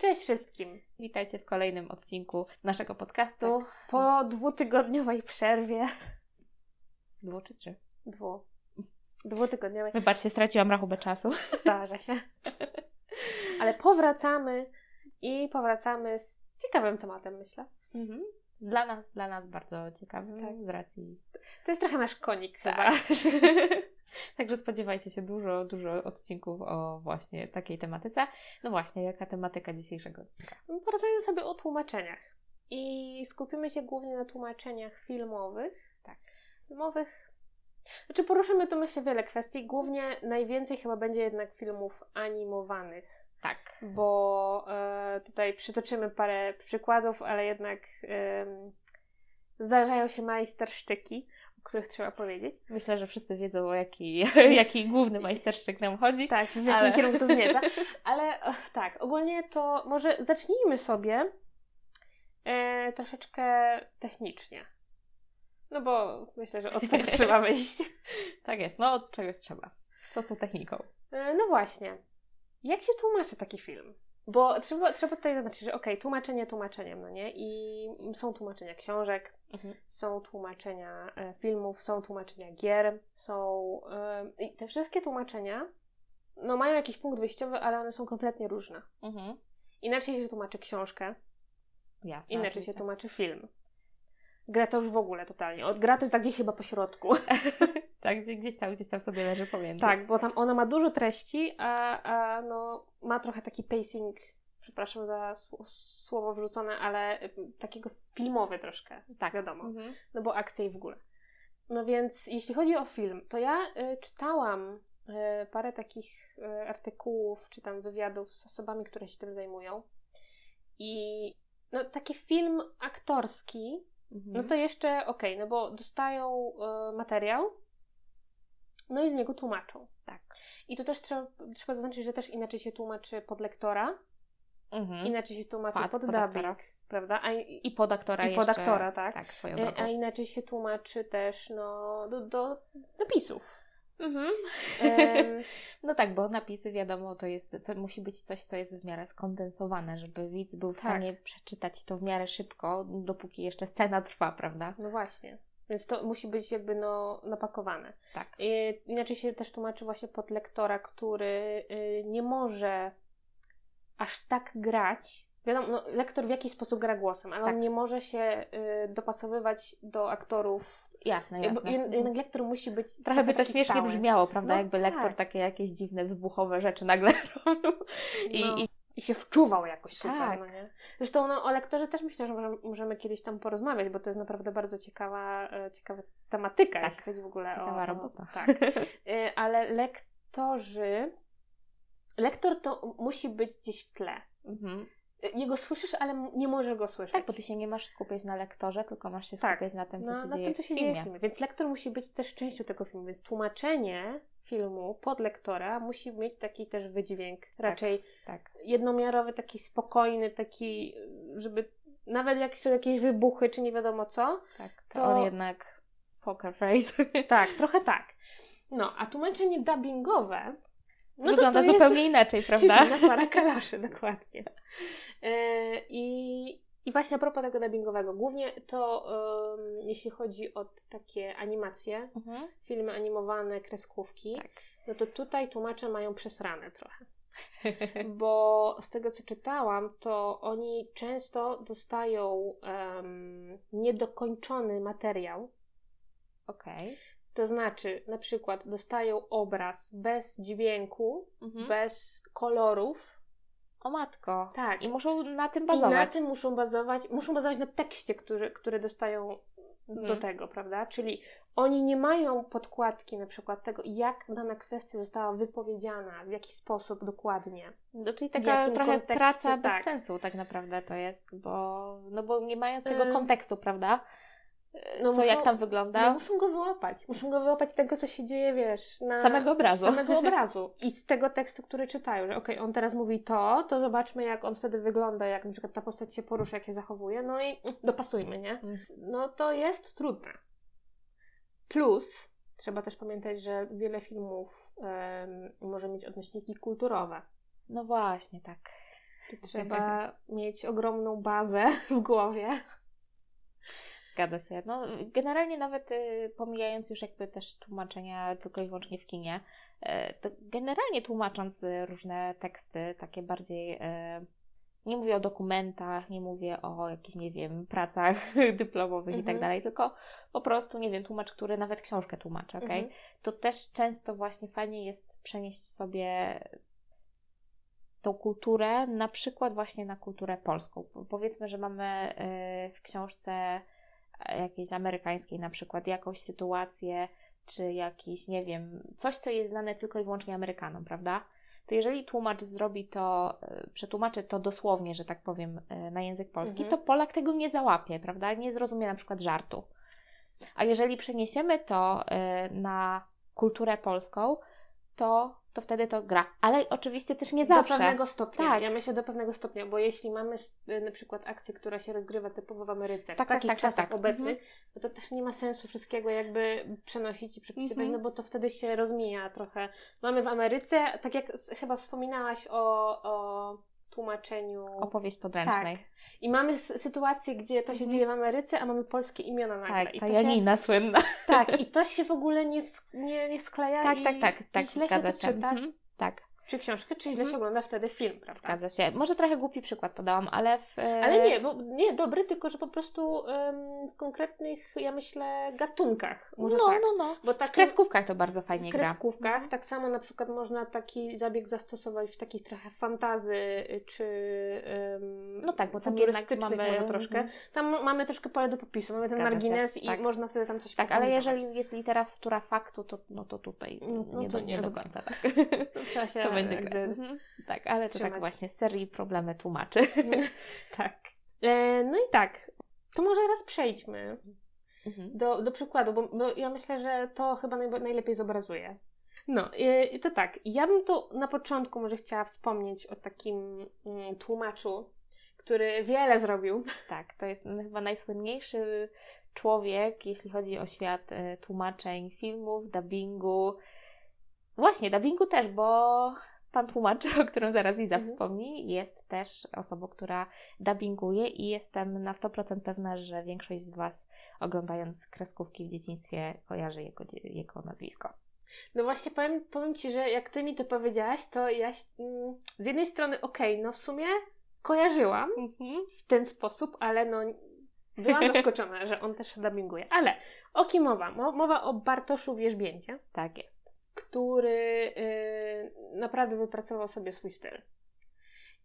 Cześć wszystkim. Witajcie w kolejnym odcinku naszego podcastu. Tak. Po dwutygodniowej przerwie. Dwu czy trzy? Dwu. Dwutygodniowej. Wybaczcie, straciłam rachubę czasu. Zdarza się. Ale powracamy i powracamy z ciekawym tematem, myślę. Mhm. Dla nas, dla nas bardzo ciekawym Tak. z racji. To jest trochę nasz konik Tak. chyba. Także spodziewajcie się dużo, dużo odcinków o właśnie takiej tematyce. No właśnie, jaka tematyka dzisiejszego odcinka? Porozmawiamy sobie o tłumaczeniach. I skupimy się głównie na tłumaczeniach filmowych. Tak. Filmowych. Znaczy poruszymy tu myślę wiele kwestii. Głównie najwięcej chyba będzie jednak filmów animowanych. Tak. bo e, tutaj przytoczymy parę przykładów, ale jednak zdarzają się majstersztyki, o których trzeba powiedzieć. Myślę, że wszyscy wiedzą, o jaki, jaki główny majstersztyk nam chodzi. Tak, w jakim Ale- kierunku to zmierza. Ale tak, ogólnie to może zacznijmy sobie e, troszeczkę technicznie. No bo myślę, że od tego trzeba wyjść. Tak jest, no od czegoś trzeba. Co z tą techniką? E, No właśnie. Jak się tłumaczy taki film? Bo trzeba, trzeba tutaj zaznaczyć, że okej, tłumaczenie tłumaczeniem, no nie? I są tłumaczenia książek, Mhm. są tłumaczenia e, filmów, są tłumaczenia gier, są... E, I te wszystkie tłumaczenia no mają jakiś punkt wyjściowy, ale one są kompletnie różne. Mhm. Inaczej się tłumaczy książkę, Jasne. inaczej oczywiście. się tłumaczy film. Gra to już w ogóle totalnie. Od gra to jest tak gdzieś chyba po środku. Tak, gdzie, gdzieś tam, gdzieś tam sobie leży pomiędzy. Tak, bo tam ona ma dużo treści, a, a no, ma trochę taki pacing, przepraszam za sł- słowo wrzucone, ale y, takiego filmowy troszkę, tak wiadomo, Mhm. no bo akcja i w ogóle. No więc jeśli chodzi o film, to ja y, czytałam y, parę takich y, artykułów, czy tam wywiadów z osobami, które się tym zajmują i no taki film aktorski, Mhm. no to jeszcze okej, no bo dostają y, materiał, no i z niego tłumaczą. tak. I to też trzeba, trzeba zaznaczyć, że też inaczej się tłumaczy pod lektora, Mhm. inaczej się tłumaczy Pod- pod, pod dubbing, prawda? A, i, I pod aktora i pod jeszcze. aktora, tak. Tak, swoją E, drogą. a inaczej się tłumaczy też no, do, do napisów. Mhm. No tak, bo napisy wiadomo, to jest, co, musi być coś, co jest w miarę skondensowane, żeby widz był w Tak. stanie przeczytać to w miarę szybko, dopóki jeszcze scena trwa, prawda? no właśnie. Więc to musi być jakby no, napakowane. Tak. E, inaczej się też tłumaczy właśnie pod lektora, który y, nie może aż tak grać. Wiadomo, no, lektor w jakiś sposób gra głosem, ale Tak. on nie może się y, dopasowywać do aktorów Jasne, jasne. jed-. Jednak lektor musi być. Trochę by to śmiesznie stały. brzmiało, prawda? No Jakby tak. lektor takie jakieś dziwne, wybuchowe rzeczy nagle robił. I, no, i I się wczuwał jakoś super, Tak. no nie? Zresztą no, o lektorze też myślę, że możemy, możemy kiedyś tam porozmawiać, bo to jest naprawdę bardzo ciekawa, e, ciekawa tematyka, Tak. jeśli chodzi w ogóle ciekawa o... robota. Tak. E, Ale lektorzy... Lektor to musi być gdzieś w tle. mhm. Jego słyszysz, ale nie możesz go słyszeć. Tak, bo ty się nie masz skupiać na lektorze, tylko masz się Tak. skupiać na tym, co na, się na dzieje tym, co w się filmie. dzieje w filmie. Więc lektor musi być też częścią tego filmu, więc tłumaczenie filmu pod lektora musi mieć taki też wydźwięk, raczej Tak. jednomiarowy, taki spokojny, taki, żeby nawet jak są jakieś wybuchy, czy nie wiadomo co, Tak, to, To- on jednak poker face. tak, trochę tak. No, a tłumaczenie dubbingowe no to Wygląda to jest- zupełnie inaczej, prawda? Na para kalaszy, dokładnie. E, I, I właśnie a propos tego dubbingowego, głównie to jeśli chodzi o takie animacje, Mhm. filmy animowane, kreskówki, Tak. no to tutaj tłumacze mają przesrane trochę. Bo z tego co czytałam, to oni często dostają em, niedokończony materiał. Okej. To znaczy, na przykład dostają obraz bez dźwięku, Mhm. bez kolorów. O matko. Tak. I muszą na tym I na bazować. tym muszą bazować, muszą bazować na tekście, który, który dostają do Mhm. tego, prawda? Czyli oni nie mają podkładki na przykład tego, jak dana kwestia została wypowiedziana, w jaki sposób dokładnie. No, czyli taka trochę praca bez tak. sensu tak naprawdę to jest, bo, no bo nie mając tego Ym, kontekstu, prawda? No Co, jak tam wygląda? No muszą go wyłapać. Muszą go wyłapać z tego, co się dzieje, wiesz, na... Z samego obrazu. Samego obrazu. I z tego tekstu, który czytają, że okej, on teraz mówi to, to zobaczmy, jak on wtedy wygląda, jak na przykład ta postać się porusza, jak się zachowuje, no i dopasujmy, nie? Mm. No to jest trudne. Plus, trzeba też pamiętać, że wiele filmów em, może mieć odnośniki kulturowe. No właśnie, tak. Trzeba mieć ogromną bazę w głowie. Zgadza się. No, generalnie nawet y, pomijając już jakby też tłumaczenia tylko i wyłącznie w kinie, y, to generalnie tłumacząc y, różne teksty, takie bardziej, nie mówię o dokumentach, nie mówię o jakichś, nie wiem, pracach dyplomowych i tak Mhm. dalej, tylko po prostu, nie wiem, tłumacz, który nawet książkę tłumaczy, okej? Mhm. To też często właśnie fajnie jest przenieść sobie tą kulturę, na przykład właśnie na kulturę polską. Po- Powiedzmy, że mamy w książce jakiejś amerykańskiej na przykład jakąś sytuację, czy jakiś, nie wiem, coś, co jest znane tylko i wyłącznie Amerykanom, prawda? To jeżeli tłumacz zrobi to, y, przetłumaczy to dosłownie, że tak powiem, y, na język polski, Mhm. to Polak tego nie załapie, prawda? Nie zrozumie na przykład żartu. A jeżeli przeniesiemy to y, na kulturę polską, to, to wtedy to gra. Ale oczywiście też nie zawsze. Do pewnego stopnia. Tak. Ja myślę do pewnego stopnia, bo jeśli mamy y, na przykład akcję, która się rozgrywa typowo w Ameryce, Tak, w tak, takich tak, tak, czasach tak. obecnych, Mhm. no to też nie ma sensu wszystkiego jakby przenosić i przepisywać, Mhm. no bo to wtedy się rozmija trochę. Mamy w Ameryce, tak jak chyba wspominałaś o, o tłumaczeniu. Opowieść podręcznej. I mamy sytuację, gdzie to się Mhm. dzieje w Ameryce, a mamy polskie imiona nagle. Tak, I ta się, Janina słynna. tak, i to się w ogóle nie, nie, nie skleja. Tak, i, tak, tak, tak, i źle zgadza się. się. Mhm. Tak, Czy książkę, czy źle Mhm. się ogląda wtedy film, prawda? zgadza się. Może trochę głupi przykład podałam, ale w... e, Ale nie, bo nie dobry, tylko że po prostu w konkretnych, ja myślę, gatunkach. Może no, tak. no, no. Bo W takim- kreskówkach to bardzo fajnie w gra. kreskówkach, Mhm. tak samo na przykład można taki zabieg zastosować w takich trochę fantazy, y, czy um, No tak, bo tam jednak mamy... może troszkę. Mhm. Tam mamy troszkę pole do popisu, mamy ten Zgadza się, margines i tak. można wtedy tam coś Tak, ale jeżeli jest literatura faktu, to, no to tutaj No, no nie, to do, nie nie do końca. Tak. Trzeba się będzie grać. Mhm. Tak, ale to trzymać. tak właśnie z serii problemy tłumaczy. tak. E, no i tak, to może teraz przejdźmy Mhm. do, do przykładu, bo, bo ja myślę, że to chyba najlepiej zobrazuje. No, i to tak, ja bym tu na początku może chciała wspomnieć o takim mm, tłumaczu, który wiele zrobił. Tak, to jest chyba najsłynniejszy człowiek, jeśli chodzi o świat e, tłumaczeń filmów, dubbingu. Właśnie, dubbingu też, bo pan tłumacz, o którym zaraz Iza Mhm. wspomni, jest też osobą, która dubbinguje i jestem na 100% pewna, że większość z Was oglądając kreskówki w dzieciństwie kojarzy jego, jego nazwisko. No właśnie powiem, powiem Ci, że jak Ty mi to powiedziałaś, to ja mm, z jednej strony okej, no w sumie kojarzyłam w ten sposób, ale no byłam zaskoczona, że on też dubbinguje. Ale o kim mowa? Mo- Mowa o Bartoszu Wierzbięcie. Tak jest. Który y, naprawdę wypracował sobie swój styl.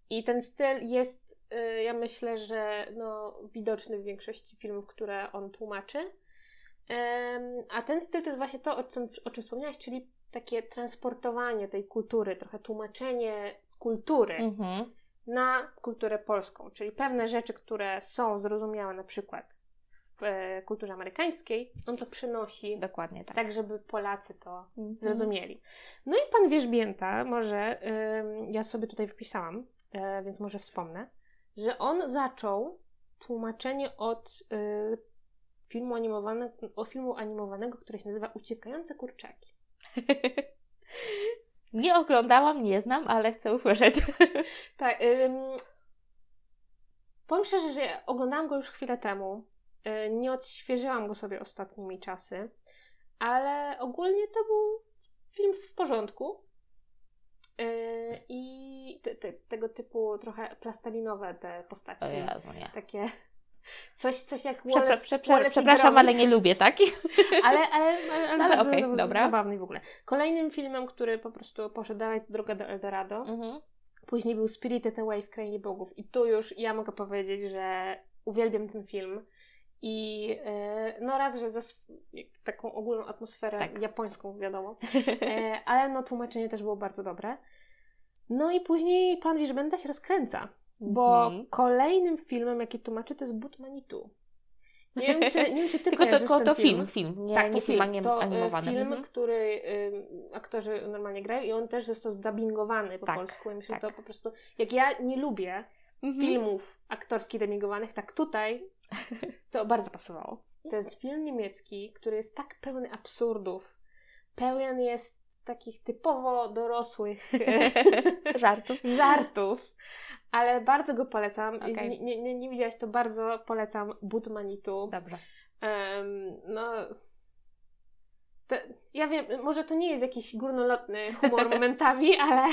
I ten styl jest, y, ja myślę, że no, widoczny w większości filmów, które on tłumaczy. A ten styl to jest właśnie to, o czym, o czym wspomniałaś, czyli takie transportowanie tej kultury, trochę tłumaczenie kultury Mhm. na kulturę polską, czyli pewne rzeczy, które są zrozumiałe na przykład w e, kulturze amerykańskiej, on to przenosi Dokładnie tak. tak, żeby Polacy to Mhm. zrozumieli. No i pan Wierzbięta, może ja sobie tutaj wypisałam, e, więc może wspomnę, że on zaczął tłumaczenie od y, filmu animowanego, o filmu animowanego, który się nazywa Uciekające kurczaki. Nie oglądałam, nie znam, ale chcę usłyszeć. Tak. Ym, powiem szczerze, że oglądałam go już chwilę temu. Y, nie odświeżyłam go sobie ostatnimi czasy, ale ogólnie to był film w porządku. Y, I te, te, tego typu trochę plastelinowe te postaci. O Jezu, nie. Takie. Coś, coś jak Przepra- Wallace, prze- prze- Wallace przepraszam, ale nie lubię takich. Ale, ale, ale, ale, No ale bardzo okej, z- dobra. zabawny w ogóle. Kolejnym filmem, który po prostu poszedł dalej, to Droga do Eldorado. Mhm. Później był Spirited Away w Krainie Bogów. I tu już ja mogę powiedzieć, że uwielbiam ten film. I e, no raz, że za taką ogólną atmosferę Tak. japońską, wiadomo. E, ale no tłumaczenie też było bardzo dobre. No i później pan Wierzbęta się rozkręca. Bo Mhm. kolejnym filmem, jaki tłumaczy, to jest But Manitou. Nie wiem, czy, nie wiem, czy ty Tylko to, to, film. film, film, nie, tak, to nie film, anim- to, e, animowany. film, Mhm. który y, aktorzy normalnie grają i on też został dubbingowany po Tak, polsku. Ja myślę, tak. że to po prostu... Jak ja nie lubię Mhm. filmów aktorskich dubbingowanych, tak tutaj to bardzo pasowało. To jest film niemiecki, który jest tak pełny absurdów, pełen jest takich typowo dorosłych żartów. żartów, ale bardzo go polecam. Okay. Nie, nie, nie, widziałaś, to bardzo polecam But Manitu. Dobrze. Um, no, to, ja wiem, może to nie jest jakiś górnolotny humor momentami, ale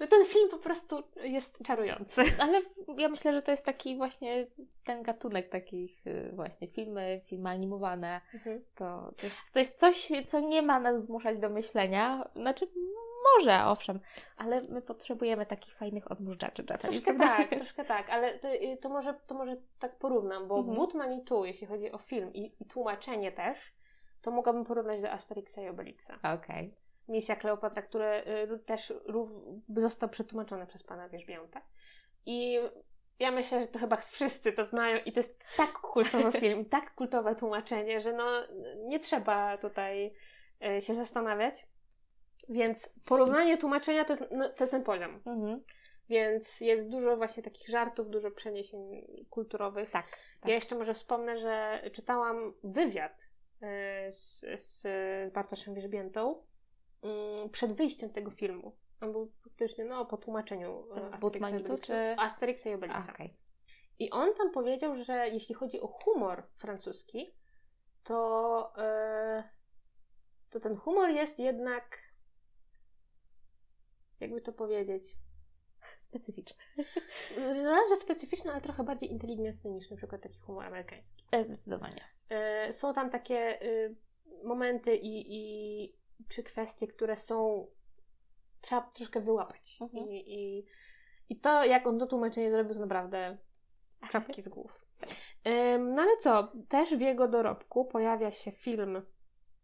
no ten film po prostu jest czarujący. Ale ja myślę, że to jest taki właśnie ten gatunek takich y, właśnie filmy, filmy animowane. Mhm. To, to, jest, to jest coś, co nie ma nas zmuszać do myślenia. Znaczy, może, owszem, ale my potrzebujemy takich fajnych odmurzaczy czasami. Troszkę tak, troszkę tak, ale to, y, to, może, to może tak porównam, bo mhm. But tu, jeśli chodzi o film i, i, tłumaczenie też, to mogłabym porównać do Asterixa i Obelixa. Okej. Okay. Misja Kleopatra, który y, też został przetłumaczony przez pana Wierzbięta. I ja myślę, że to chyba wszyscy to znają i to jest tak kultowy film, tak kultowe tłumaczenie, że no nie trzeba tutaj y, się zastanawiać. Więc porównanie tłumaczenia to jest, no, to jest ten poziom. Mhm. Więc jest dużo właśnie takich żartów, dużo przeniesień kulturowych. Tak, tak. Ja jeszcze może wspomnę, że czytałam wywiad y, z, z, z Bartoszem Wierzbiętą przed wyjściem tego filmu. On był faktycznie no, po tłumaczeniu e, Asteriksa, czy... Asteriksa i Obelixa. Okay. I on tam powiedział, że jeśli chodzi o humor francuski, to, yy, to ten humor jest jednak jakby to powiedzieć, specyficzny. Raz, że specyficzny, ale trochę bardziej inteligentny niż na przykład taki humor amerykański. E, zdecydowanie. E, są tam takie y, momenty i, i czy kwestie, które są trzeba troszkę wyłapać. Mhm. I, i, I to, jak on to tłumaczenie zrobił, to naprawdę czapki z głów. No ale co, też w jego dorobku pojawia się film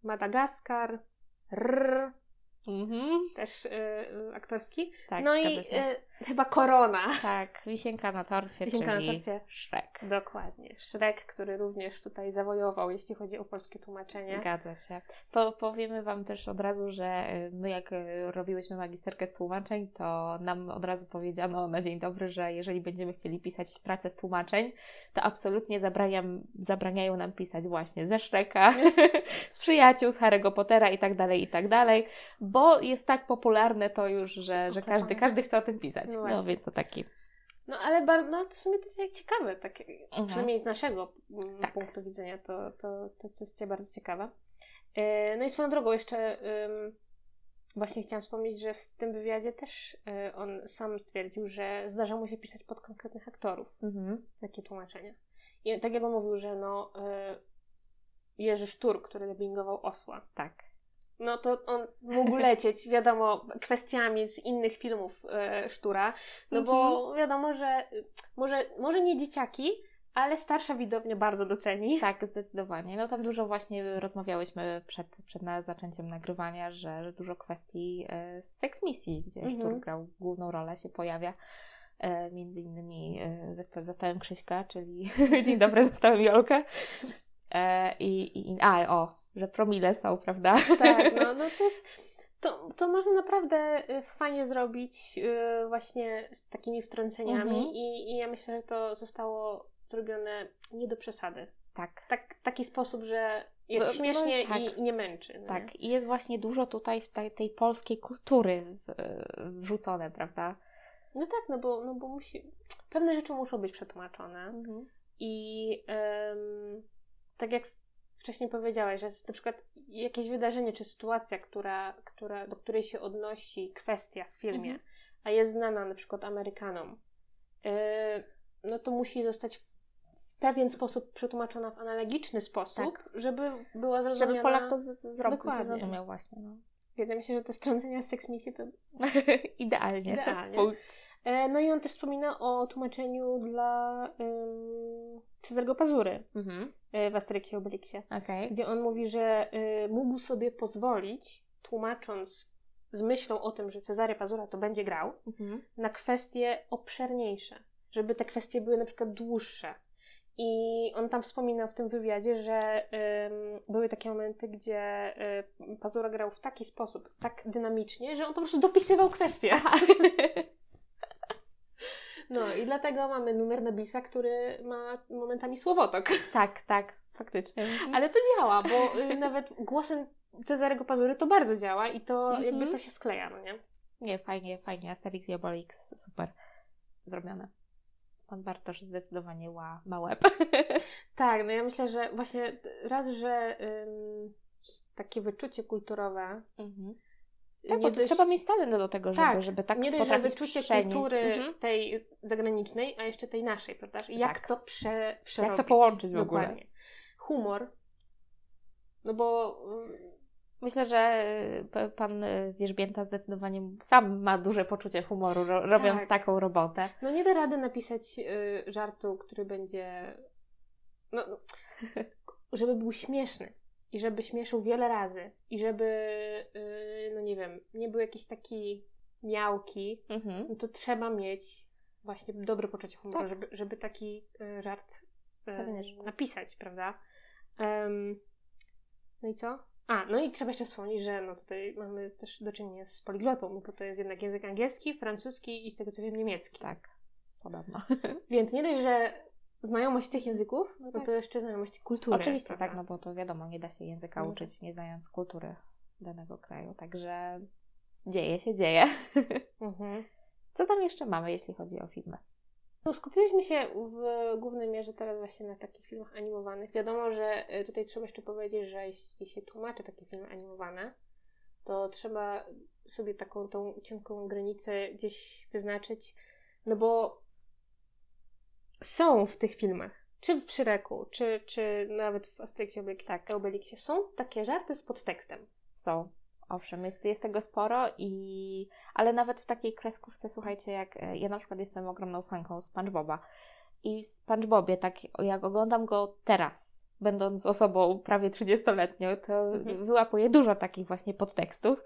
Madagaskar, Rrr, Mhm. Też y, aktorski. Tak, no i y, chyba korona. Tak, wisienka na torcie, wisienka czyli na torcie. Shrek. Dokładnie. Shrek, który również tutaj zawojował, jeśli chodzi o polskie tłumaczenie. Zgadza się. Po, powiemy Wam też od razu, że y, my jak y, robiłyśmy magisterkę z tłumaczeń, to nam od razu powiedziano na dzień dobry, że jeżeli będziemy chcieli pisać pracę z tłumaczeń, to absolutnie zabraniam, zabraniają nam pisać właśnie ze Shreka, z przyjaciół, z Harry'ego Pottera i tak dalej, i tak dalej, bo jest tak popularne to już, że, że każdy, każdy chce o tym pisać. No, no więc to taki. No ale bardzo, no, to w sumie to jest ciekawe, tak, mhm. przynajmniej z naszego mm, tak. punktu widzenia, to, to, to jest bardzo ciekawe. Yy, no i swoją drogą jeszcze właśnie chciałam wspomnieć, że w tym wywiadzie też yy, on sam stwierdził, że zdarza mu się pisać pod konkretnych aktorów mhm. takie tłumaczenia. I tak jak on mówił, że no y, Jerzy Sztur, który dubbingował Osła. Tak no to on mógł lecieć, wiadomo, kwestiami z innych filmów e, Sztura, no mhm. bo wiadomo, że może, może nie dzieciaki, ale starsza widownia bardzo doceni. Tak, zdecydowanie. No tam dużo właśnie rozmawiałyśmy przed, przed zaczęciem nagrywania, że, że dużo kwestii e, z Sex Misji, gdzie mhm. Sztur grał główną rolę, się pojawia. E, między innymi e, zastałem Krzyśka, czyli dzień dobry, zastałem Jolkę. E, i, i, a, o, że promile są, prawda? Tak, no, no to jest, to, to można naprawdę y, fajnie zrobić y, właśnie z takimi wtrąceniami mhm. i, i ja myślę, że to zostało zrobione nie do przesady. Tak. tak taki sposób, że jest no, śmiesznie no, tak. i, i, nie męczy. No tak, i jest właśnie dużo tutaj w tej, tej polskiej kultury wrzucone, prawda? No tak, no bo, no bo musi, pewne rzeczy muszą być przetłumaczone mhm. i um, tak jak wcześniej powiedziałaś, że jest na przykład jakieś wydarzenie czy sytuacja, która, która, do której się odnosi kwestia w filmie, mhm. a jest znana na przykład Amerykanom, yy, no to musi zostać w pewien sposób przetłumaczona w analogiczny sposób, tak. żeby była zrozumiała. Żeby Polak to zrobił, zrozumiał właśnie. No. Wydaje się, że te strącenia seks misji to idealnie. idealnie. E, no i on też wspomina o tłumaczeniu dla Cezarego Pazury mhm. E, w Asterixie Obelixie, okay. gdzie on mówi, że y, mógł sobie pozwolić, tłumacząc z myślą o tym, że Cezary Pazura to będzie grał, mhm. na kwestie obszerniejsze, żeby te kwestie były na przykład dłuższe. I on tam wspominał w tym wywiadzie, że y, były takie momenty, gdzie y, Pazura grał w taki sposób, tak dynamicznie, że on po prostu dopisywał kwestie. No i dlatego mamy numer Nabisa, który ma momentami słowotok. Tak, tak, faktycznie. Ale to działa, bo y, nawet głosem Cezarego Pazury to bardzo działa i to Mhm. jakby to się skleja, no nie? Nie, fajnie, fajnie. Asterix i Obelix, super zrobione. Pan Bartosz zdecydowanie ła, ma łeb. Tak, no ja myślę, że właśnie raz, że ym, takie wyczucie kulturowe. Mhm. Tak, nie bo to dość- trzeba mieć talent do tego, żeby tak, żeby tak nie dość, potrafić wyczucie przenieść. kultury Mhm. tej zagranicznej, a jeszcze tej naszej, prawda? I jak Tak. to prze, przerobić. połączyć w ogóle? Dokładnie. Humor. No bo ym, Myślę, że y, pan y, Wierzbięta zdecydowanie sam ma duże poczucie humoru, ro, robiąc Tak. taką robotę. no nie da rady napisać y, żartu, który będzie. No, no, żeby był śmieszny. I żeby śmieszył wiele razy. I żeby, y, no nie wiem, nie był jakiś taki miałki. Mhm. no to trzeba mieć właśnie dobre poczucie humoru, Tak. żeby, żeby taki y, żart y, że- napisać, prawda? Em, no i co? A, no i trzeba jeszcze wspomnieć, że no tutaj mamy też do czynienia z poliglotą, no bo to jest jednak język angielski, francuski i z tego co wiem niemiecki. Tak, podobno. Więc nie dość, że znajomość tych języków, no, No tak. to jeszcze znajomość kultury. Oczywiście prawda? tak, no bo to wiadomo, nie da się języka No tak. uczyć nie znając kultury danego kraju, także dzieje się, dzieje. Mhm. Co tam jeszcze mamy, jeśli chodzi o filmy? No, skupiliśmy się w głównej mierze teraz właśnie na takich filmach animowanych. Wiadomo, że y, tutaj trzeba jeszcze powiedzieć, że jeśli się tłumaczy takie filmy animowane, to trzeba sobie taką tą cienką granicę gdzieś wyznaczyć, no bo są w tych filmach, czy w Shreku, czy, czy nawet w Asterixie Obelix- Tak. Obelixie, są takie żarty z podtekstem. Są. Owszem, jest, jest tego sporo i... Ale nawet w takiej kreskówce, słuchajcie, jak e, ja na przykład jestem ogromną fanką SpongeBoba i w SpongeBobie, tak jak oglądam go teraz, będąc osobą prawie 30-letnią, to Mhm. wyłapuję dużo takich właśnie podtekstów,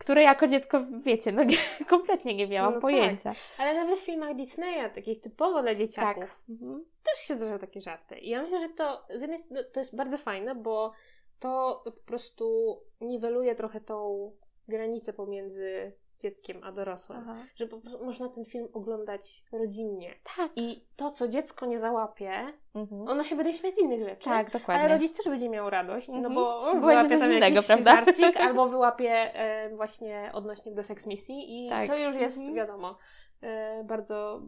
które jako dziecko, wiecie, no nie, kompletnie nie miałam No tak. pojęcia. Ale nawet w filmach Disneya, takich typowo dla dzieciaków, Tak. Mhm. też się zdarzają takie żarty. I ja myślę, że to z jednej strony to jest bardzo fajne, bo to po prostu niweluje trochę tą granicę pomiędzy dzieckiem a dorosłym. Aha. Że po prostu można ten film oglądać rodzinnie. Tak. I to, co dziecko nie załapie, Mhm. ono się będzie śmiać z innych rzeczy. Tak, dokładnie. Ale rodzic też będzie miał radość, no Mhm. bo Będzie wyłapie coś innego, prawda? żarcik, albo wyłapie e, właśnie odnośnik do seks misji i Tak. to już jest, Mhm. wiadomo, e, bardzo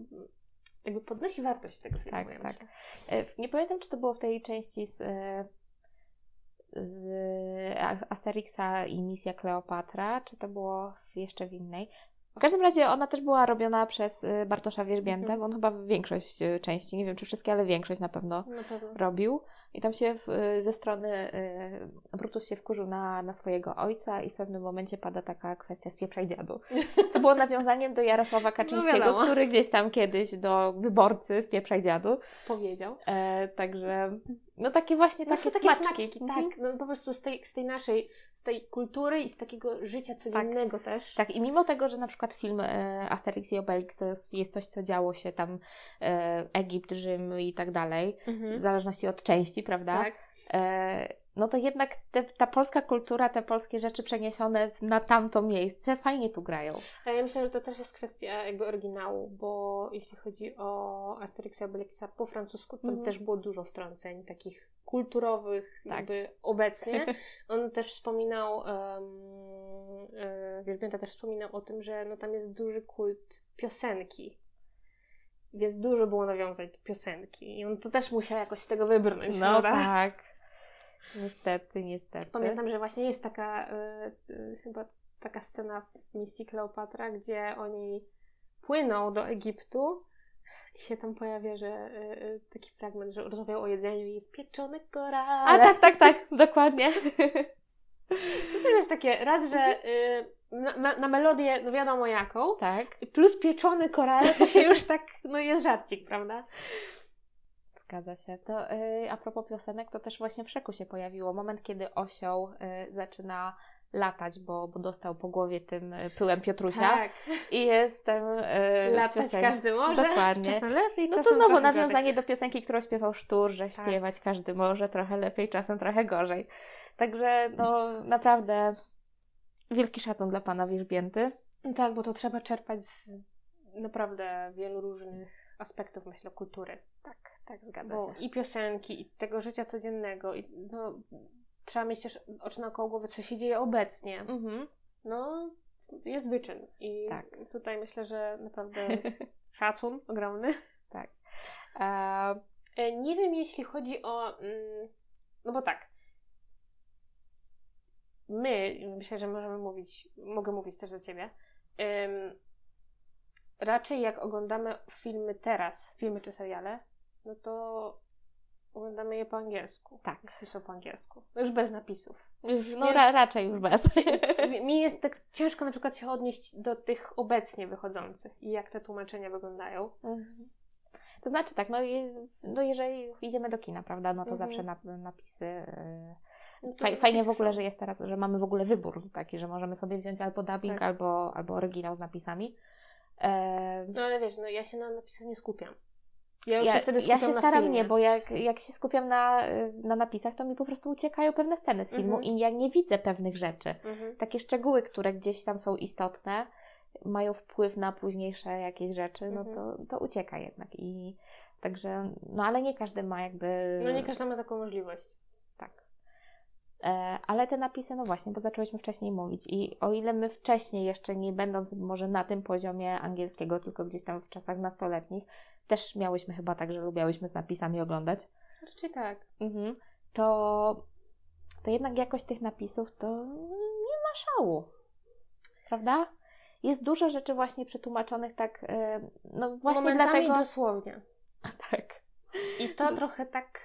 jakby podnosi wartość tego filmu. Tak, ja tak. E, Nie pamiętam, czy to było w tej części z, e, z As- Asterixa i Misja Kleopatra, czy to było w, jeszcze w innej. W każdym razie ona też była robiona przez e, Bartosza Wierzbiętę, Mhm. bo on chyba większość e, części, nie wiem czy wszystkie, ale większość na pewno Na pewno. robił. I tam się w, e, ze strony Brutus się wkurzył na, na swojego ojca i w pewnym momencie pada taka kwestia spieprzaj dziadu. Co było nawiązaniem do Jarosława Kaczyńskiego, No który gdzieś tam kiedyś do wyborcy spieprzaj dziadu. Powiedział. E, także, no takie właśnie takie, takie smaczki. smaczki, Mhm. tak. No po prostu z tej, z tej naszej, z tej kultury i z takiego życia codziennego też. Tak, i mimo tego, że na przykład film e, Asterix i Obelix to jest, jest coś, co działo się tam e, Egipt, Rzym i tak dalej, Mhm. w zależności od części, prawda? Tak. E, no to jednak te, ta polska kultura, te polskie rzeczy przeniesione na tamto miejsce fajnie tu grają. A ja myślę, że to też jest kwestia jakby oryginału, bo jeśli chodzi o Asterixa Obelixa po francusku, to Mhm. też było dużo wtrąceń takich kulturowych Tak. jakby obecnie. On też wspominał, um, e, Wierzbięta też wspominał o tym, że no tam jest duży kult piosenki. Więc dużo było nawiązań do piosenki. I on to też musiał jakoś z tego wybrnąć, No prawda? tak. Niestety, niestety. Pamiętam, że właśnie jest taka e, e, chyba taka scena w misji Kleopatra, gdzie oni płyną do Egiptu i się tam pojawia, że e, taki fragment, że rozmawiają o jedzeniu i jest pieczone korale. A tak, tak, tak, dokładnie. To też jest takie, raz, że na, na, melodię, no wiadomo jaką, tak. plus pieczone korale, to się już tak, no jest żarcik, prawda? Zgadza się. To yy, a propos piosenek, to też właśnie w Szreku się pojawiło moment, kiedy osioł yy, zaczyna latać, bo, bo dostał po głowie tym y, pyłem Piotrusia. Tak. I jest tam yy, Latać każdy może. Dokładnie. Czasem lepiej, No to znowu nawiązanie do piosenki, którą śpiewał Sztur, że Tak. śpiewać każdy może, trochę lepiej, czasem trochę gorzej. Także no naprawdę wielki szacun dla pana Wierzbięty. Tak, bo to trzeba czerpać z naprawdę wielu różnych aspektów, myślę, kultury. Tak, tak, zgadza Bo się. I piosenki, i tego życia codziennego, i no, trzeba mieć też oczy na koło głowy, co się dzieje obecnie. Mhm. No, jest wyczyn. I Tak. tutaj myślę, że naprawdę szacun ogromny. tak. E, Nie wiem, jeśli chodzi o. mm, No bo tak. My, myślę, że możemy mówić, mogę mówić też za ciebie. Raczej jak oglądamy filmy teraz, filmy czy seriale, no to oglądamy je po angielsku. Tak. Jeśli są po angielsku. No Już bez napisów. już, no Więc- ra, raczej już bez. Mi- jest tak ciężko na przykład się odnieść do tych obecnie wychodzących i jak te tłumaczenia wyglądają. Mhm. To znaczy tak, no, no jeżeli idziemy do kina, prawda, no to Mhm. zawsze na, napisy. to Faj, fajnie w ogóle, że jest teraz, że mamy w ogóle wybór taki, że możemy sobie wziąć albo dubbing, Tak. albo, albo oryginał z napisami. E, No ale wiesz, no ja się na napisach nie skupiam. Ja ja, się ja się staram filmie. nie, bo jak, jak się skupiam na, y, na napisach, to mi po prostu uciekają pewne sceny z filmu Mhm. i ja nie widzę pewnych rzeczy. Mhm. Takie szczegóły, które gdzieś tam są istotne, mają wpływ na późniejsze jakieś rzeczy, no Mhm. to, to ucieka jednak. I także, no ale nie każdy ma jakby. No nie każdy ma taką możliwość. E, ale te napisy, no właśnie, bo zaczęłyśmy wcześniej mówić. I o ile my wcześniej, jeszcze nie będąc może na tym poziomie angielskiego, tylko gdzieś tam w czasach nastoletnich, też miałyśmy chyba tak, że lubiałyśmy z napisami oglądać, Raczej tak. mhm. to, to jednak jakość tych napisów to nie ma szału. Prawda? Jest dużo rzeczy właśnie przetłumaczonych tak, e, no właśnie Momentami dlatego... dosłownie. Tak. I to trochę tak...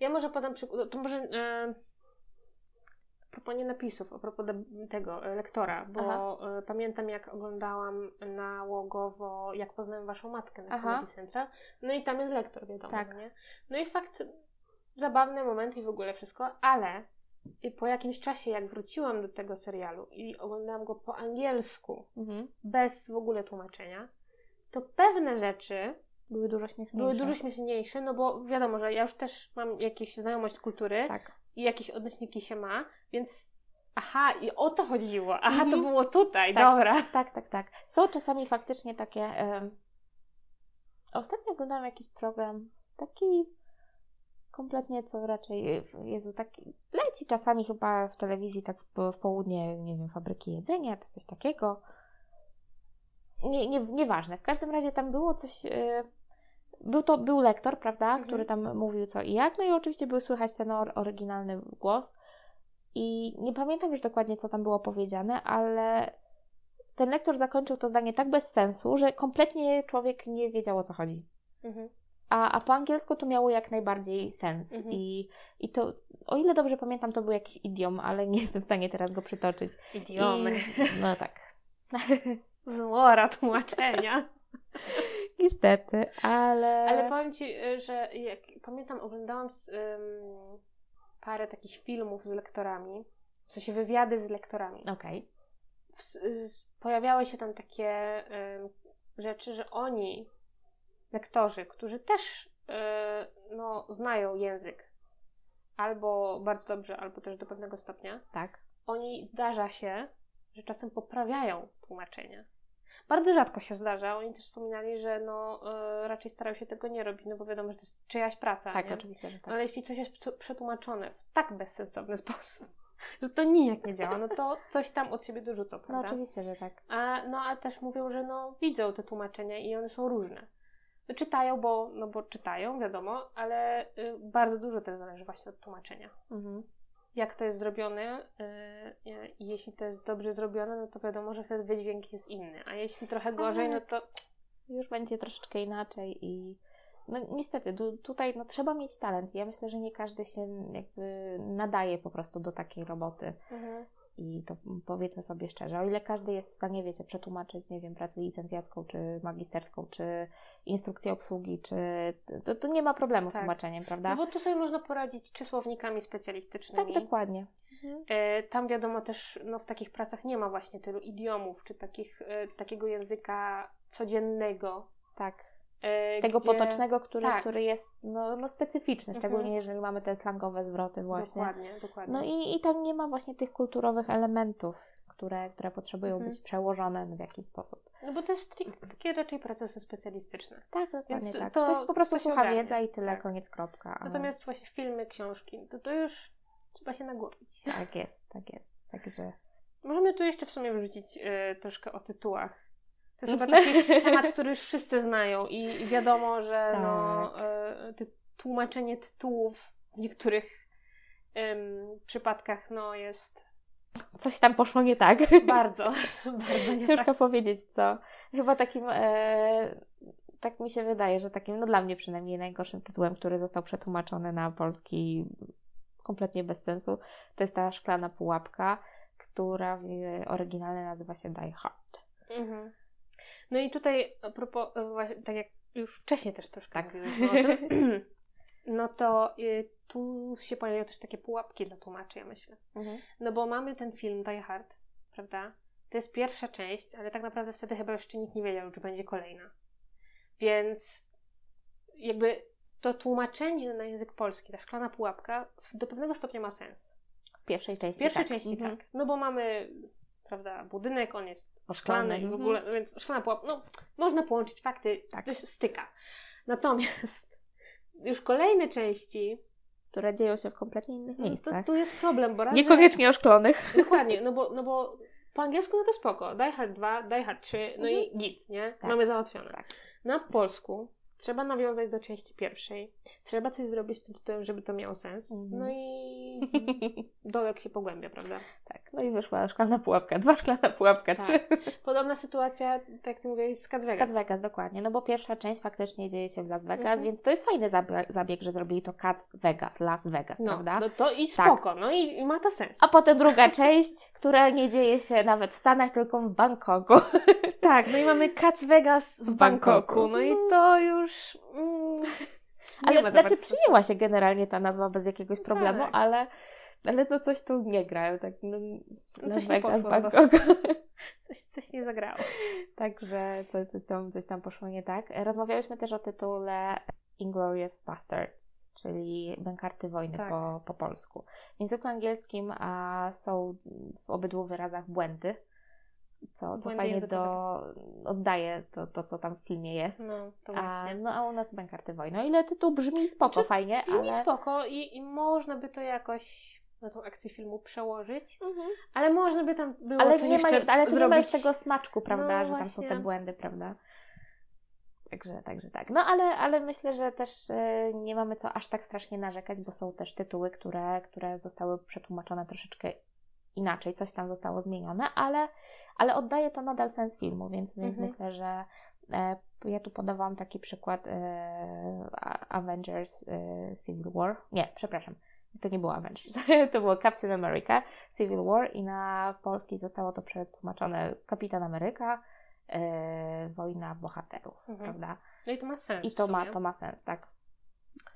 Ja może podam przykład, to może... E... Propos nie napisów, a propos tego e, lektora, bo Aha. e, pamiętam jak oglądałam nałogowo Jak poznałem waszą matkę na. Comedy Central, no i tam jest lektor, wiadomo, Tak. nie? No i fakt, zabawny moment i w ogóle wszystko, ale po jakimś czasie jak wróciłam do tego serialu i oglądałam go po angielsku, Mhm. bez w ogóle tłumaczenia, to pewne rzeczy Były dużo śmieszniejsze. były dużo śmieszniejsze, no bo wiadomo, że ja już też mam jakąś znajomość kultury Tak. I jakieś odnośniki się ma, więc aha, i o to chodziło, aha, to Mhm. było tutaj, Tak. dobra. Tak, tak, tak. Są czasami faktycznie takie. Ostatnio oglądałam jakiś program, taki kompletnie co raczej. Jezu, taki. Leci czasami chyba w telewizji, tak w, w południe, nie wiem, fabryki jedzenia czy coś takiego. Nie, nie, nieważne. W każdym razie tam było coś. e, Był to był lektor, prawda, Mhm. który tam mówił co i jak. No i oczywiście był słychać ten or, oryginalny głos. I nie pamiętam już dokładnie, co tam było powiedziane, ale ten lektor zakończył to zdanie tak bez sensu, że kompletnie człowiek nie wiedział o co chodzi. Mhm. A, a po angielsku to miało jak najbardziej sens. Mhm. I, I to, o ile dobrze pamiętam, to był jakiś idiom, ale nie jestem w stanie teraz go przytoczyć. Idiomy. I, no tak. Złora tłumaczenia. Niestety, ale. Ale powiem Ci, y, że jak pamiętam, oglądałam z, ym, parę takich filmów z lektorami, w sensie wywiady z lektorami. Okej. W, y, pojawiały się tam takie ym, rzeczy, że oni, lektorzy, którzy też y, no, znają język, albo bardzo dobrze, albo też do pewnego stopnia, Tak. oni zdarza się, że czasem poprawiają tłumaczenia. Bardzo rzadko się zdarza. Oni też wspominali, że no, y, raczej starają się tego nie robić, no bo wiadomo, że to jest czyjaś praca. Tak, nie? oczywiście, że No, tak. ale jeśli coś jest prze- przetłumaczone w tak bezsensowny sposób, że to nijak nie działa, no to coś tam od siebie dorzucą, No prawda? oczywiście, że tak. A, no a też mówią, że no, widzą te tłumaczenia i one są różne. No, czytają, bo, no, bo czytają, wiadomo, ale y, bardzo dużo też zależy właśnie od tłumaczenia Mhm. Jak to jest zrobione yy, i jeśli to jest dobrze zrobione, no to wiadomo, że wtedy wydźwięk jest inny, a jeśli trochę gorzej, no to Już będzie troszeczkę inaczej i no niestety, tu, tutaj no, trzeba mieć talent. Ja myślę, że nie każdy się jakby nadaje po prostu do takiej roboty. I to powiedzmy sobie szczerze, o ile każdy jest w stanie, wiecie, przetłumaczyć, nie wiem, pracę licencjacką, czy magisterską, czy instrukcję obsługi, czy to, to nie ma problemu z Tak. tłumaczeniem, prawda? no bo tu sobie można poradzić czy słownikami tak, specjalistycznymi. dokładnie. E, Tam wiadomo też, no w takich pracach nie ma właśnie tylu idiomów, czy takich, e, takiego języka codziennego. Tak. E, Tego gdzie- potocznego, który, tak. który jest no, no specyficzny, Mhm. szczególnie jeżeli mamy te slangowe zwroty właśnie. Dokładnie, dokładnie. No i, i tam nie ma właśnie tych kulturowych elementów, które, które potrzebują Mhm. być przełożone w jakiś sposób. No bo to jest stricte takie raczej procesy specjalistyczne. Tak, dokładnie Więc tak. to- To, jest po prostu sucha wiedza i tyle, Tak. koniec, kropka. Natomiast właśnie filmy, książki, to to już da się nagłowić. Tak jest, tak jest. Także... Możemy tu jeszcze w sumie wrzucić y, troszkę o tytułach. To jest chyba taki temat, który już wszyscy znają i, wiadomo, że tak. no, y, tłumaczenie tytułów w niektórych ym, przypadkach no, jest Coś tam poszło nie tak. bardzo, bardzo nie Ciężko tak. powiedzieć co. Chyba takim, e, tak mi się wydaje, że takim, no dla mnie przynajmniej najgorszym tytułem, który został przetłumaczony na polski kompletnie bez sensu, to jest ta szklana pułapka, która w oryginalnie nazywa się Die Hard. Mhm. No i tutaj a propos, e, tak jak już wcześniej też troszkę Tak. tym, no to y, tu się pojawiają też takie pułapki dla tłumaczy, ja myślę. No bo mamy ten film Die Hard, prawda? To jest pierwsza część, ale tak naprawdę wtedy chyba jeszcze nikt nie wiedział, czy będzie kolejna. Więc jakby to tłumaczenie na język polski, ta szklana pułapka, w- do pewnego stopnia ma sens. W pierwszej W części pierwszej tak. części Mhm. tak. No bo mamy, prawda, budynek, on jest Szklany, i w mhm. ogóle, więc szklana pułapka, no można połączyć fakty, Tak. to się styka. Natomiast już kolejne części, Które dzieją się w kompletnie innych no to miejscach. tu jest problem, bo raz, że- Niekoniecznie oszklonych. Dokładnie, no bo, no bo po angielsku no to spoko. Die Hard 2, Die Hard 3, no i git, nie? Tak. Mamy załatwione. Tak. Na polsku trzeba nawiązać do części pierwszej. Trzeba coś zrobić z tym tytułem, żeby to miało sens. Mhm. No i dołek się pogłębia, prawda? tak, no i wyszła szklana pułapka, dwa szklana pułapka, Tak. trzy. Podobna sytuacja, tak jak ty mówiłeś, z Cat Z Vegas. Las Vegas, dokładnie, no bo pierwsza część faktycznie dzieje się w Las Vegas, Mhm. więc to jest fajny zabieg, zabieg, że zrobili to Cat Vegas, Las Vegas, No, prawda? no to i Tak. spoko, no i, i ma to sens. A potem druga część, która nie dzieje się nawet w Stanach, tylko w Bangkoku. Tak, no i mamy Cat Vegas w, W Bangkoku. Bangkoku. No i to już... Mm, nie Ale znaczy przyjęła się generalnie ta nazwa bez jakiegoś problemu, Tak. ale, ale no coś tu nie gra. Tak, no, No Las coś nie poszło, no. Bangkok. Coś, coś nie zagrało. Także coś, coś, tam, coś tam poszło nie tak. Rozmawiałyśmy też o tytule Inglorious Bastards, czyli Bękarty Wojny Tak. po, po polsku. W języku angielskim a, są w obydwu wyrazach błędy, co, co fajnie do, oddaje to, to, co tam w filmie jest. No, to A, właśnie. no a u nas Bękarty Wojny. O ile tytuł brzmi spoko, Znaczy, fajnie, Brzmi ale... spoko i, i można by to jakoś na tą akcję filmu przełożyć, Mhm. ale można by tam było Ale, coś nie ma, ale tu nie ma już tego smaczku, prawda, No że tam są te właśnie. błędy, prawda? Także, także tak. No ale, ale myślę, że też e, nie mamy co aż tak strasznie narzekać, bo są też tytuły, które, które zostały przetłumaczone troszeczkę inaczej, coś tam zostało zmienione, ale, ale oddaje to nadal sens filmu, więc, więc Mhm. myślę, że e, ja tu podawałam taki przykład e, Avengers e, Civil War. Nie, przepraszam. To nie było Avengers, to było Captain America Civil War i na polski zostało to przetłumaczone Kapitan Ameryka, Wojna Bohaterów, Mhm. prawda? No i to ma sens. I to ma, to ma sens, tak.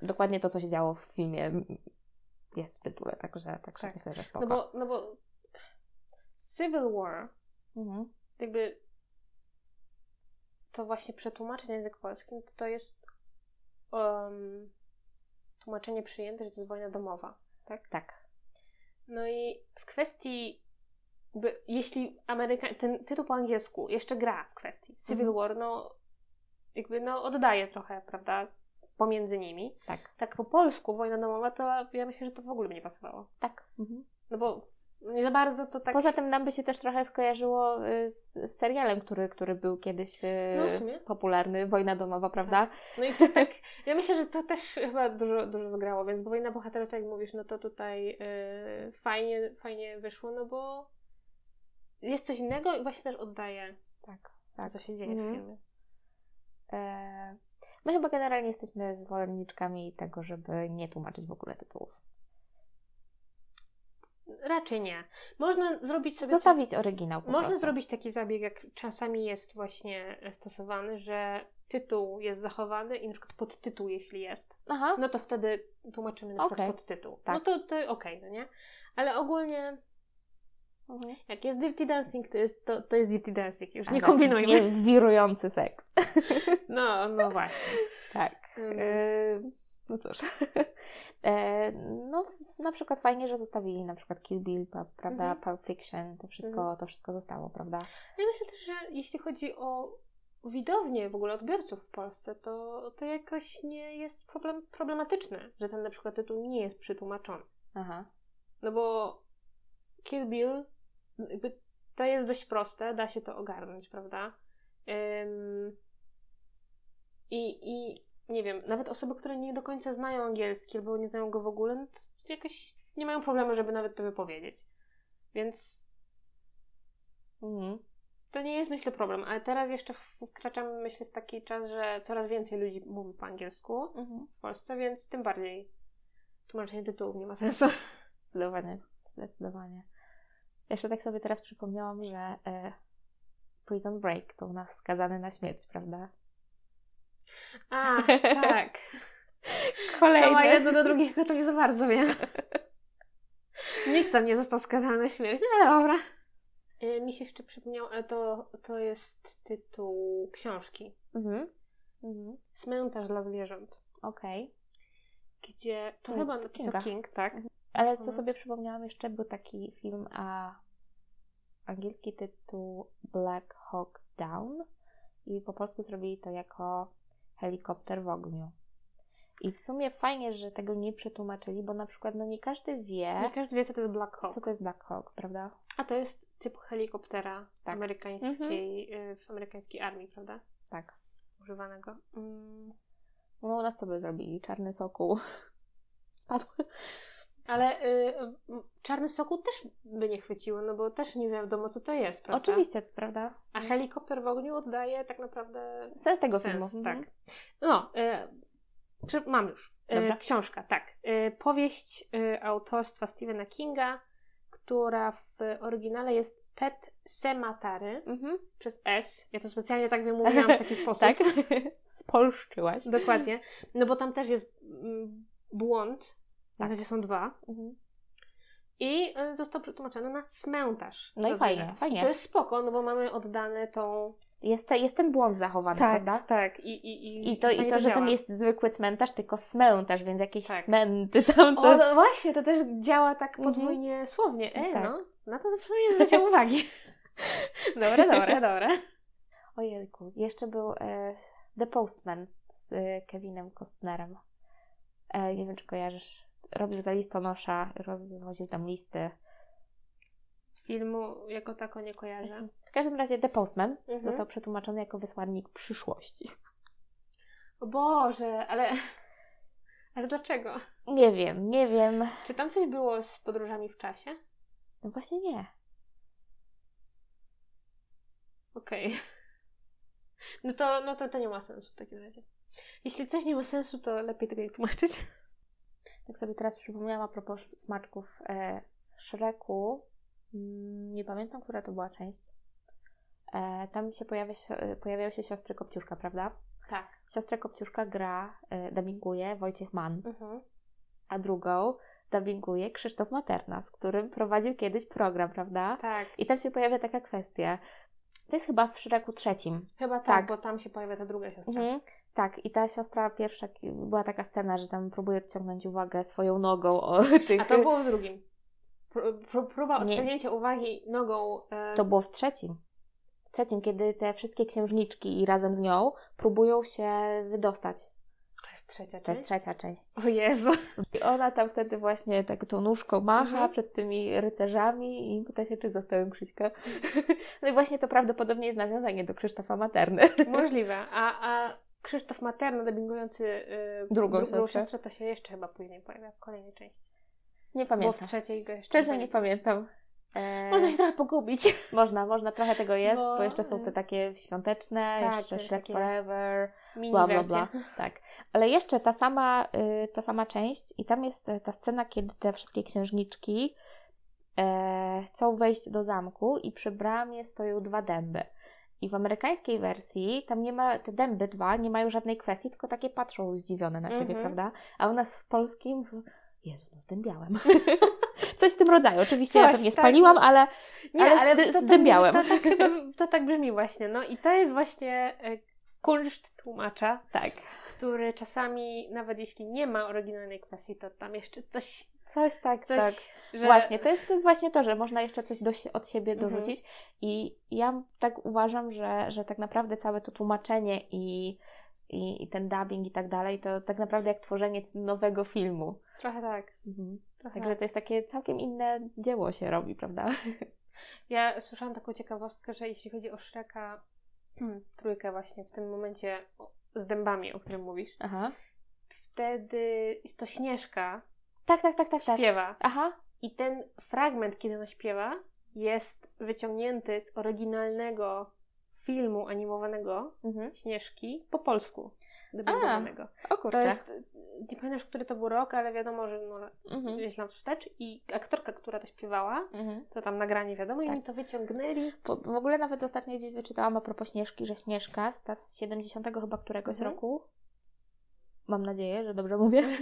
Dokładnie to, co się działo w filmie jest w tytule, także, także Tak. myślę, że spoko. No bo, no bo Civil War, Mhm. jakby to właśnie przetłumaczyć na język polski, to, to jest um, tłumaczenie przyjęte, że to jest wojna domowa. Tak? Tak. No i w kwestii, by, jeśli Ameryka, ten tytuł po angielsku jeszcze gra w kwestii Civil Mhm. War, no jakby no oddaje trochę, prawda, pomiędzy nimi. Tak. Tak po polsku wojna domowa, to ja myślę, że to w ogóle by nie pasowało. Tak. Mhm. No bo za bardzo to tak... Poza tym nam by się też trochę skojarzyło y, z, z serialem, który, który był kiedyś y, No, popularny, Wojna Domowa, prawda? No i to tak, ja myślę, że to też chyba dużo, dużo zgrało, więc bo Wojna Bohaterów, tak jak mówisz, no to tutaj yy, fajnie, fajnie wyszło, no bo jest coś innego i właśnie też oddaje Tak. tak. co się dzieje Mhm. w filmie. E, my chyba generalnie jesteśmy zwolenniczkami tego, żeby nie tłumaczyć w ogóle tytułów. Raczej nie. Można zrobić sobie... Zostawić oryginał Można prostu. zrobić taki zabieg, jak czasami jest właśnie stosowany, że tytuł jest zachowany i na przykład podtytuł, jeśli jest, Aha. no to wtedy tłumaczymy na przykład Okej. podtytuł. Tak. No to, to okej, no nie? Ale ogólnie Mhm. Jak jest Dirty Dancing, to jest, to, to jest Dirty Dancing. Już nie kombinujmy. Nie wirujący seks. No, no właśnie. Tak. No cóż. E, no, na przykład fajnie, że zostawili na przykład Kill Bill, prawda, Mhm. Pulp Fiction, to wszystko, Mhm. to wszystko zostało, prawda? Ja myślę też, że jeśli chodzi o widownię, w ogóle odbiorców w Polsce, to, to jakoś nie jest problem, problematyczne, że ten na przykład tytuł nie jest przetłumaczony. Aha. No bo Kill Bill, jakby to jest dość proste, da się to ogarnąć, prawda? Ym, I, I nie wiem, nawet osoby, które nie do końca znają angielski albo nie znają go w ogóle, no to jakoś nie mają problemu, żeby nawet to wypowiedzieć. Więc Mhm. to nie jest, myślę, problem. Ale teraz jeszcze wkraczamy, myślę, w taki czas, że coraz więcej ludzi mówi po angielsku Mhm. w Polsce, więc tym bardziej tłumaczenie tytułów nie ma sensu. Zdecydowanie, zdecydowanie. Jeszcze tak sobie teraz przypomniałam, że e, Prison Break to u nas skazany na śmierć, prawda? A, tak. Co ma Kolejny. jedno do drugiego, to nie za bardzo wiem. Nikt tam nie został skazany na śmierć, no ale dobra. Y, Mi się jeszcze przypomniał, ale to, to jest tytuł książki. Mhm. Mhm. Cmentarz dla zwierząt. Okej. Gdzie to To chyba napisał Kinga. King, tak? Ale co Mhm. sobie przypomniałam jeszcze, był taki film, a angielski tytuł Black Hawk Down i po polsku zrobili to jako helikopter w ogniu. I w sumie fajnie, że tego nie przetłumaczyli, bo na przykład no nie każdy wie, Nie każdy wie, co to jest Black Hawk. co to jest Black Hawk, prawda? A to jest typ helikoptera Tak. amerykańskiej, y, w amerykańskiej armii, prawda? Tak. Używanego. Mm. No u nas co by zrobili? Czarny sokół. Spadł. Ale y, y, czarny sokół też by nie chwyciło, no bo też nie wiadomo, co to jest, prawda? Oczywiście, prawda? A helikopter w ogniu oddaje tak naprawdę Sens tego sens, filmu. tak. Mhm. No, y, mam już. Y, Dobrze. książka, tak. Y, powieść autorstwa Stephena Kinga, która w oryginale jest Pet Sematary Mhm. przez S. Ja to specjalnie tak wymówiłam w taki sposób. Tak? Spolszczyłaś. Dokładnie. No bo tam też jest mm, błąd. Tak. zasadzie są dwa. Mhm. I y, został przetłumaczony na cmentarz. No i fajnie, fajnie. I to jest spoko, no bo mamy oddane tą... Jest, te, jest ten błąd zachowany, prawda? tak. I, i, i, I to, i to że to nie jest zwykły cmentarz, tylko smętarz, więc jakieś Tak. smęty tam O, coś. no właśnie, to też działa tak Mhm. podwójnie słownie. E, Tak. no. Na to zawsze nie zwróciłam uwagi. Dobre, dobre, dobre. Ojejku, jeszcze był e, The Postman z e, Kevinem Costnerem. E, nie wiem, czy kojarzysz. Robił za listonosza, rozwoził tam listy. Filmu jako tako nie kojarzę. W każdym razie The Postman Mhm. został przetłumaczony jako wysłannik przyszłości. O Boże, ale... Ale dlaczego? Nie wiem, nie wiem. Czy tam coś było z podróżami w czasie? No właśnie nie. Okej. No to, no to to nie ma sensu w takim razie. Jeśli coś nie ma sensu, to lepiej tego nie tłumaczyć. Tak sobie teraz przypomniałam a propos smaczków e, Shreku. Mm, Nie pamiętam, która to była część. E, tam się pojawia, e, pojawiają się siostry Kopciuszka, prawda? Tak. Siostrę Kopciuszka gra, e, dubbinguje Wojciech Mann, Mhm. a drugą dubbinguje Krzysztof Materna, z którym prowadził kiedyś program, prawda? Tak. I tam się pojawia taka kwestia. To jest chyba w Shreku trzecim. Chyba tak, Tak. bo tam się pojawia ta druga siostra. Mhm. Tak, i ta siostra pierwsza, była taka scena, że tam próbuje odciągnąć uwagę swoją nogą o tych... A to było w drugim. Pró- pró- próba Nie. odciągnięcia uwagi nogą. E, To było w trzecim. W trzecim, kiedy te wszystkie księżniczki i razem z nią próbują się wydostać. to jest trzecia To jest część. trzecia część. O Jezu. I ona tam wtedy właśnie tak tą nóżką macha Mhm. przed tymi rycerzami i pyta się, czy zostałem Krzyśka. No i właśnie to prawdopodobnie jest nawiązanie do Krzysztofa Materny. Możliwe. A, a Krzysztof Materno, dubbingujący y, Drugą drugą siostrę. siostrę, to się jeszcze chyba później pojawia w kolejnej części. Nie Bo w pamiętam. trzeciej go jeszcze Szczerze nie pamiętam. E, Można się trochę pogubić. można, można, trochę tego jest, bo, Bo, jeszcze są te y, takie świąteczne, tak, jeszcze Shrek Forever, bla, bla, bla. Tak. Ale jeszcze ta sama, y, ta sama część i tam jest e, ta scena, kiedy te wszystkie księżniczki e, chcą wejść do zamku i przy bramie stoją dwa dęby. I w amerykańskiej wersji tam nie ma, te dęby dwa nie mają żadnej kwestii, tylko takie patrzą zdziwione na siebie, Mhm. prawda? A u nas w polskim, w... Jezu, no zdębiałem. Coś w tym rodzaju. Oczywiście ja Coś, pewnie tak. spaliłam, ale Nie, Ale ale, zdy- to, to, zdębiałem. to, tak chyba, to tak brzmi właśnie. No i to jest właśnie e, kunszt tłumacza, tak. który czasami, nawet jeśli nie ma oryginalnej kwestii, to tam jeszcze coś, Coś tak, coś tak. że... Właśnie, to jest, to jest właśnie to, że można jeszcze coś do, od siebie Mhm. dorzucić i ja tak uważam, że, że tak naprawdę całe to tłumaczenie i, i, i ten dubbing i tak dalej, to tak naprawdę jak tworzenie nowego filmu. Trochę tak. Mhm. Trochę. Także to jest takie całkiem inne dzieło się robi, prawda? Ja słyszałam taką ciekawostkę, że jeśli chodzi o Shreka trójkę właśnie w tym momencie z dębami, o którym mówisz, Aha. wtedy jest to Śnieżka Tak, tak, tak, tak, tak. śpiewa. Aha. I ten fragment, kiedy ona śpiewa, jest wyciągnięty z oryginalnego filmu animowanego Mhm. Śnieżki po polsku. Dubbingowanego. O To kurczę. jest, nie pamiętam który to był rok, ale wiadomo, że no, Mhm. gdzieś tam wstecz i aktorka, która to śpiewała, Mhm. to tam nagranie wiadomo i Tak. oni to wyciągnęli. W, w ogóle nawet ostatnio gdzieś wyczytałam a propos Śnieżki, że Śnieżka z, ta z 70 chyba któregoś Mhm. roku. Mam nadzieję, że dobrze mówię.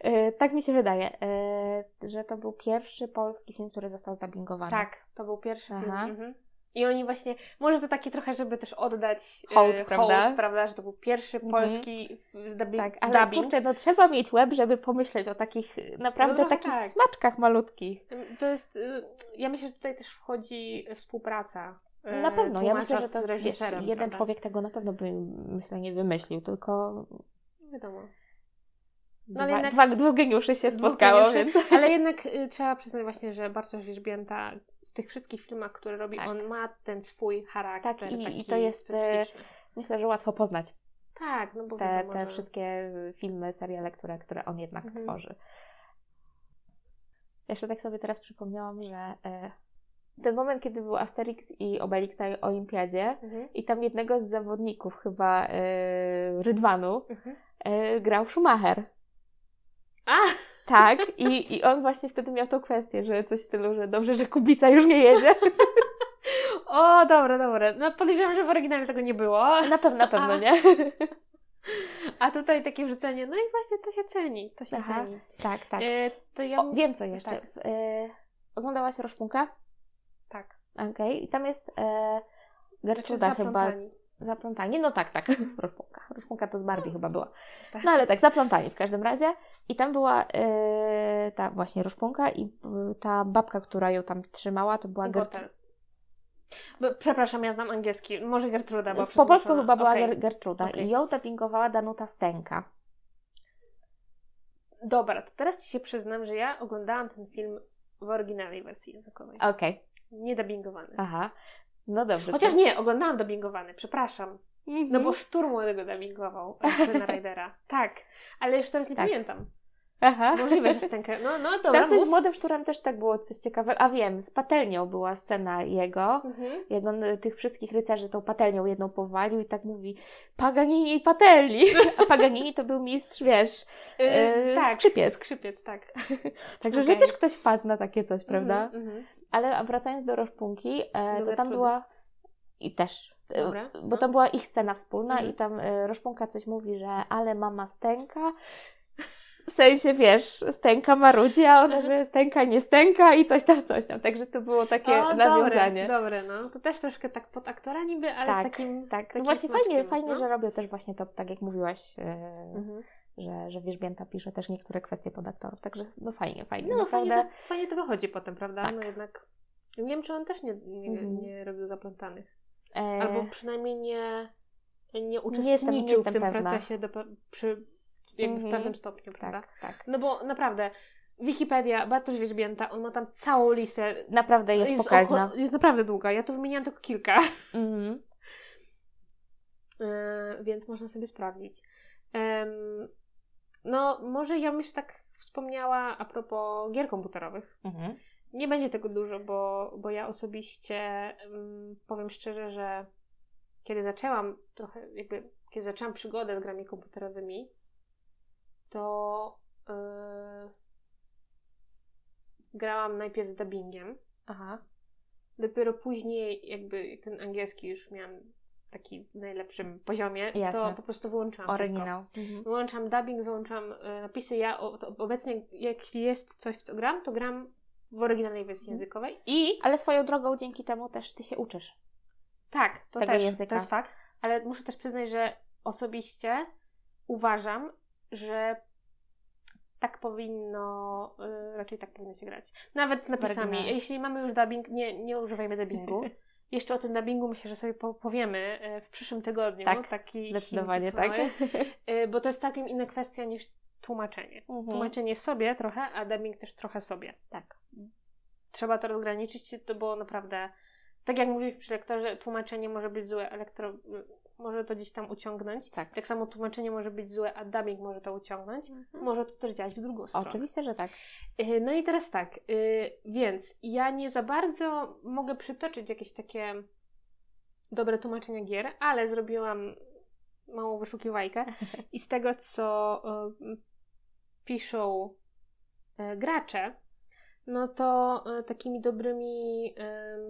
E, tak mi się wydaje, e, że to był pierwszy polski film, który został zdubbingowany. Tak, to był pierwszy film. Aha. Mhm. I oni właśnie, może to takie trochę, żeby też oddać e, Hołd, prawda? hołd, prawda, że to był pierwszy Mhm. polski dubbing, Tak, ale dubbing. kurczę, no trzeba mieć łeb, żeby pomyśleć o takich naprawdę trochę takich tak. smaczkach malutkich. To jest, y, ja myślę, że tutaj też wchodzi współpraca. e, Na pewno, ja myślę, że to wiesz, jeden prawda? człowiek tego na pewno by myślę nie wymyślił, tylko Wiadomo. No, dwa, jednak- dwa, dwóch geniuszy się spotkało, geniuszy. więc... Ale jednak y, trzeba przyznać właśnie, że Bartosz Wierzbięta w tych wszystkich filmach, które robi, Tak. on ma ten swój charakter. Tak, i- i to jest, specyficzny. Myślę, że łatwo poznać Tak, no bo te, wiadomo, te że- wszystkie filmy, seriale, które, które on jednak Mhm. tworzy. Jeszcze tak sobie teraz przypomniałam, że e, ten moment, kiedy był Asterix i Obelix na Olimpiadzie Mhm. i tam jednego z zawodników, chyba Rydwanu, Mhm. E, grał Schumacher. A! Tak, i, i on właśnie wtedy miał tą kwestię, że coś w stylu, że dobrze, że Kubica już nie jedzie. O, dobra, dobra. No podejrzewam, że w oryginale tego nie było. Na pewno, na pewno A. nie. A tutaj takie wrzucenie, no i właśnie to się ceni. To się Aha, ceni. Tak, tak. E, to ja. O, wiem co jeszcze. tak. W, e, oglądałaś Roszpunka? Tak. Okej, i tam jest e, Gertruda Znaczy, chyba. Zaplątanie? No tak, tak. Roszpunka. Roszpunka to z Barbie chyba była. Tak. No ale tak, zaplątanie w każdym razie. I tam była e, ta właśnie Roszpunka i e, ta babka, która ją tam trzymała, to była Gertruda. Przepraszam, ja znam angielski. Może Gertruda, bo Po polsku chyba była. Ger- Gertruda Okej. i ją dubbingowała Danuta Stenka. Dobra, to teraz Ci się przyznam, że ja oglądałam ten film w oryginalnej wersji językowej. Okej, Nie dubbingowany. aha. No dobrze. Chociaż to- nie, oglądałam dubbingowany, przepraszam. No Mhm. bo Sztur młodego dubbingował Syna Raidera. Tak, ale już teraz nie Tak. pamiętam. Aha. Możliwe, że Stenkę. No, no dobra, Tam coś z. Młodym Szturem też tak było coś ciekawego. A wiem, z patelnią była scena jego. Mhm. Jak on tych wszystkich rycerzy tą patelnią jedną powalił i tak mówi Paganini i patelni. A Paganini to był mistrz, wiesz. Yy, Yy, tak, skrzypiec. Skrzypiec, tak. Także, że Okej. też ktoś wpadł na takie coś, prawda? Mhm, mhm. Ale wracając do Roszpunki, e, to tam była... I też. e, Dobra, Bo no. tam była ich scena wspólna Mhm. i tam e, Roszpunka coś mówi, że ale mama stęka. W sensie, wiesz, stęka marudzi, a ona, że stęka nie stęka i coś tam, coś tam. Także to było takie O, nawiązanie. Dobre, dobre, no. To też troszkę tak pod aktora niby, ale Tak, z takim... Tak, no takim właśnie fajnie, smaczkiem, fajnie, no. że robią też właśnie to, tak jak mówiłaś, e, Mhm. Że, że Wierzbięta pisze też niektóre kwestie pod aktorów. Także no fajnie, fajnie. No, naprawdę. fajnie to, fajnie to wychodzi potem, prawda? Tak. No jednak... Nie wiem, czy on też nie, nie, Mhm. nie robił zaplątanych. E, Albo przynajmniej nie, nie uczestniczył nie jestem w tym pewna. procesie do, przy, jakby w Mhm. pewnym stopniu, prawda? tak, tak. No bo naprawdę, Wikipedia, Bartosz Wierzbięta, on ma tam całą listę. Naprawdę jest, pokaźna. oko- jest naprawdę długa, ja tu wymieniłam tylko kilka, Mhm. e, więc można sobie sprawdzić. Em, no, może ja myślę tak wspomniała a propos gier komputerowych. Mhm. Nie będzie tego dużo, bo, bo ja osobiście mm, powiem szczerze, że kiedy zaczęłam trochę, jakby, kiedy zaczęłam przygodę z grami komputerowymi, to yy, grałam najpierw z dubbingiem. Aha. Dopiero później, jakby jak ten angielski już miałam taki najlepszym poziomie, Jasne. to po prostu wszystko. Oryginał. Mhm. Wyłączam dubbing, wyłączam e, napisy. Ja obecnie, jeśli jest coś, w co gram, to gram w oryginalnej wersji Mhm. językowej. I Ale swoją drogą dzięki temu też ty się uczysz. tak, to Tego też języka. to jest fakt. Ale muszę też przyznać, że osobiście uważam, że tak powinno, y, raczej tak powinno się grać. Nawet z napisami. Jeśli mamy już dubbing, nie, nie używajmy dubbingu. Jeszcze o tym dubbingu myślę, że sobie po- powiemy e, w przyszłym tygodniu. Tak, taki Zdecydowanie tak. Y, Bo to jest całkiem inna kwestia niż tłumaczenie. Mhm. Tłumaczenie sobie trochę, a dubbing też trochę sobie. Tak. Trzeba to rozgraniczyć, to było naprawdę, tak jak mówiłeś przy lektorze, tłumaczenie może być złe, elektro, może to gdzieś tam uciągnąć. Tak. Tak samo tłumaczenie może być złe, a dubbing może to uciągnąć. Może to też działać w drugą stronę. Oczywiście, że tak. Y, No i teraz tak, y, więc ja nie za bardzo mogę przytoczyć jakieś takie dobre tłumaczenia gier, ale zrobiłam małą wyszukiwajkę i z tego, co y, piszą gracze, no to takimi dobrymi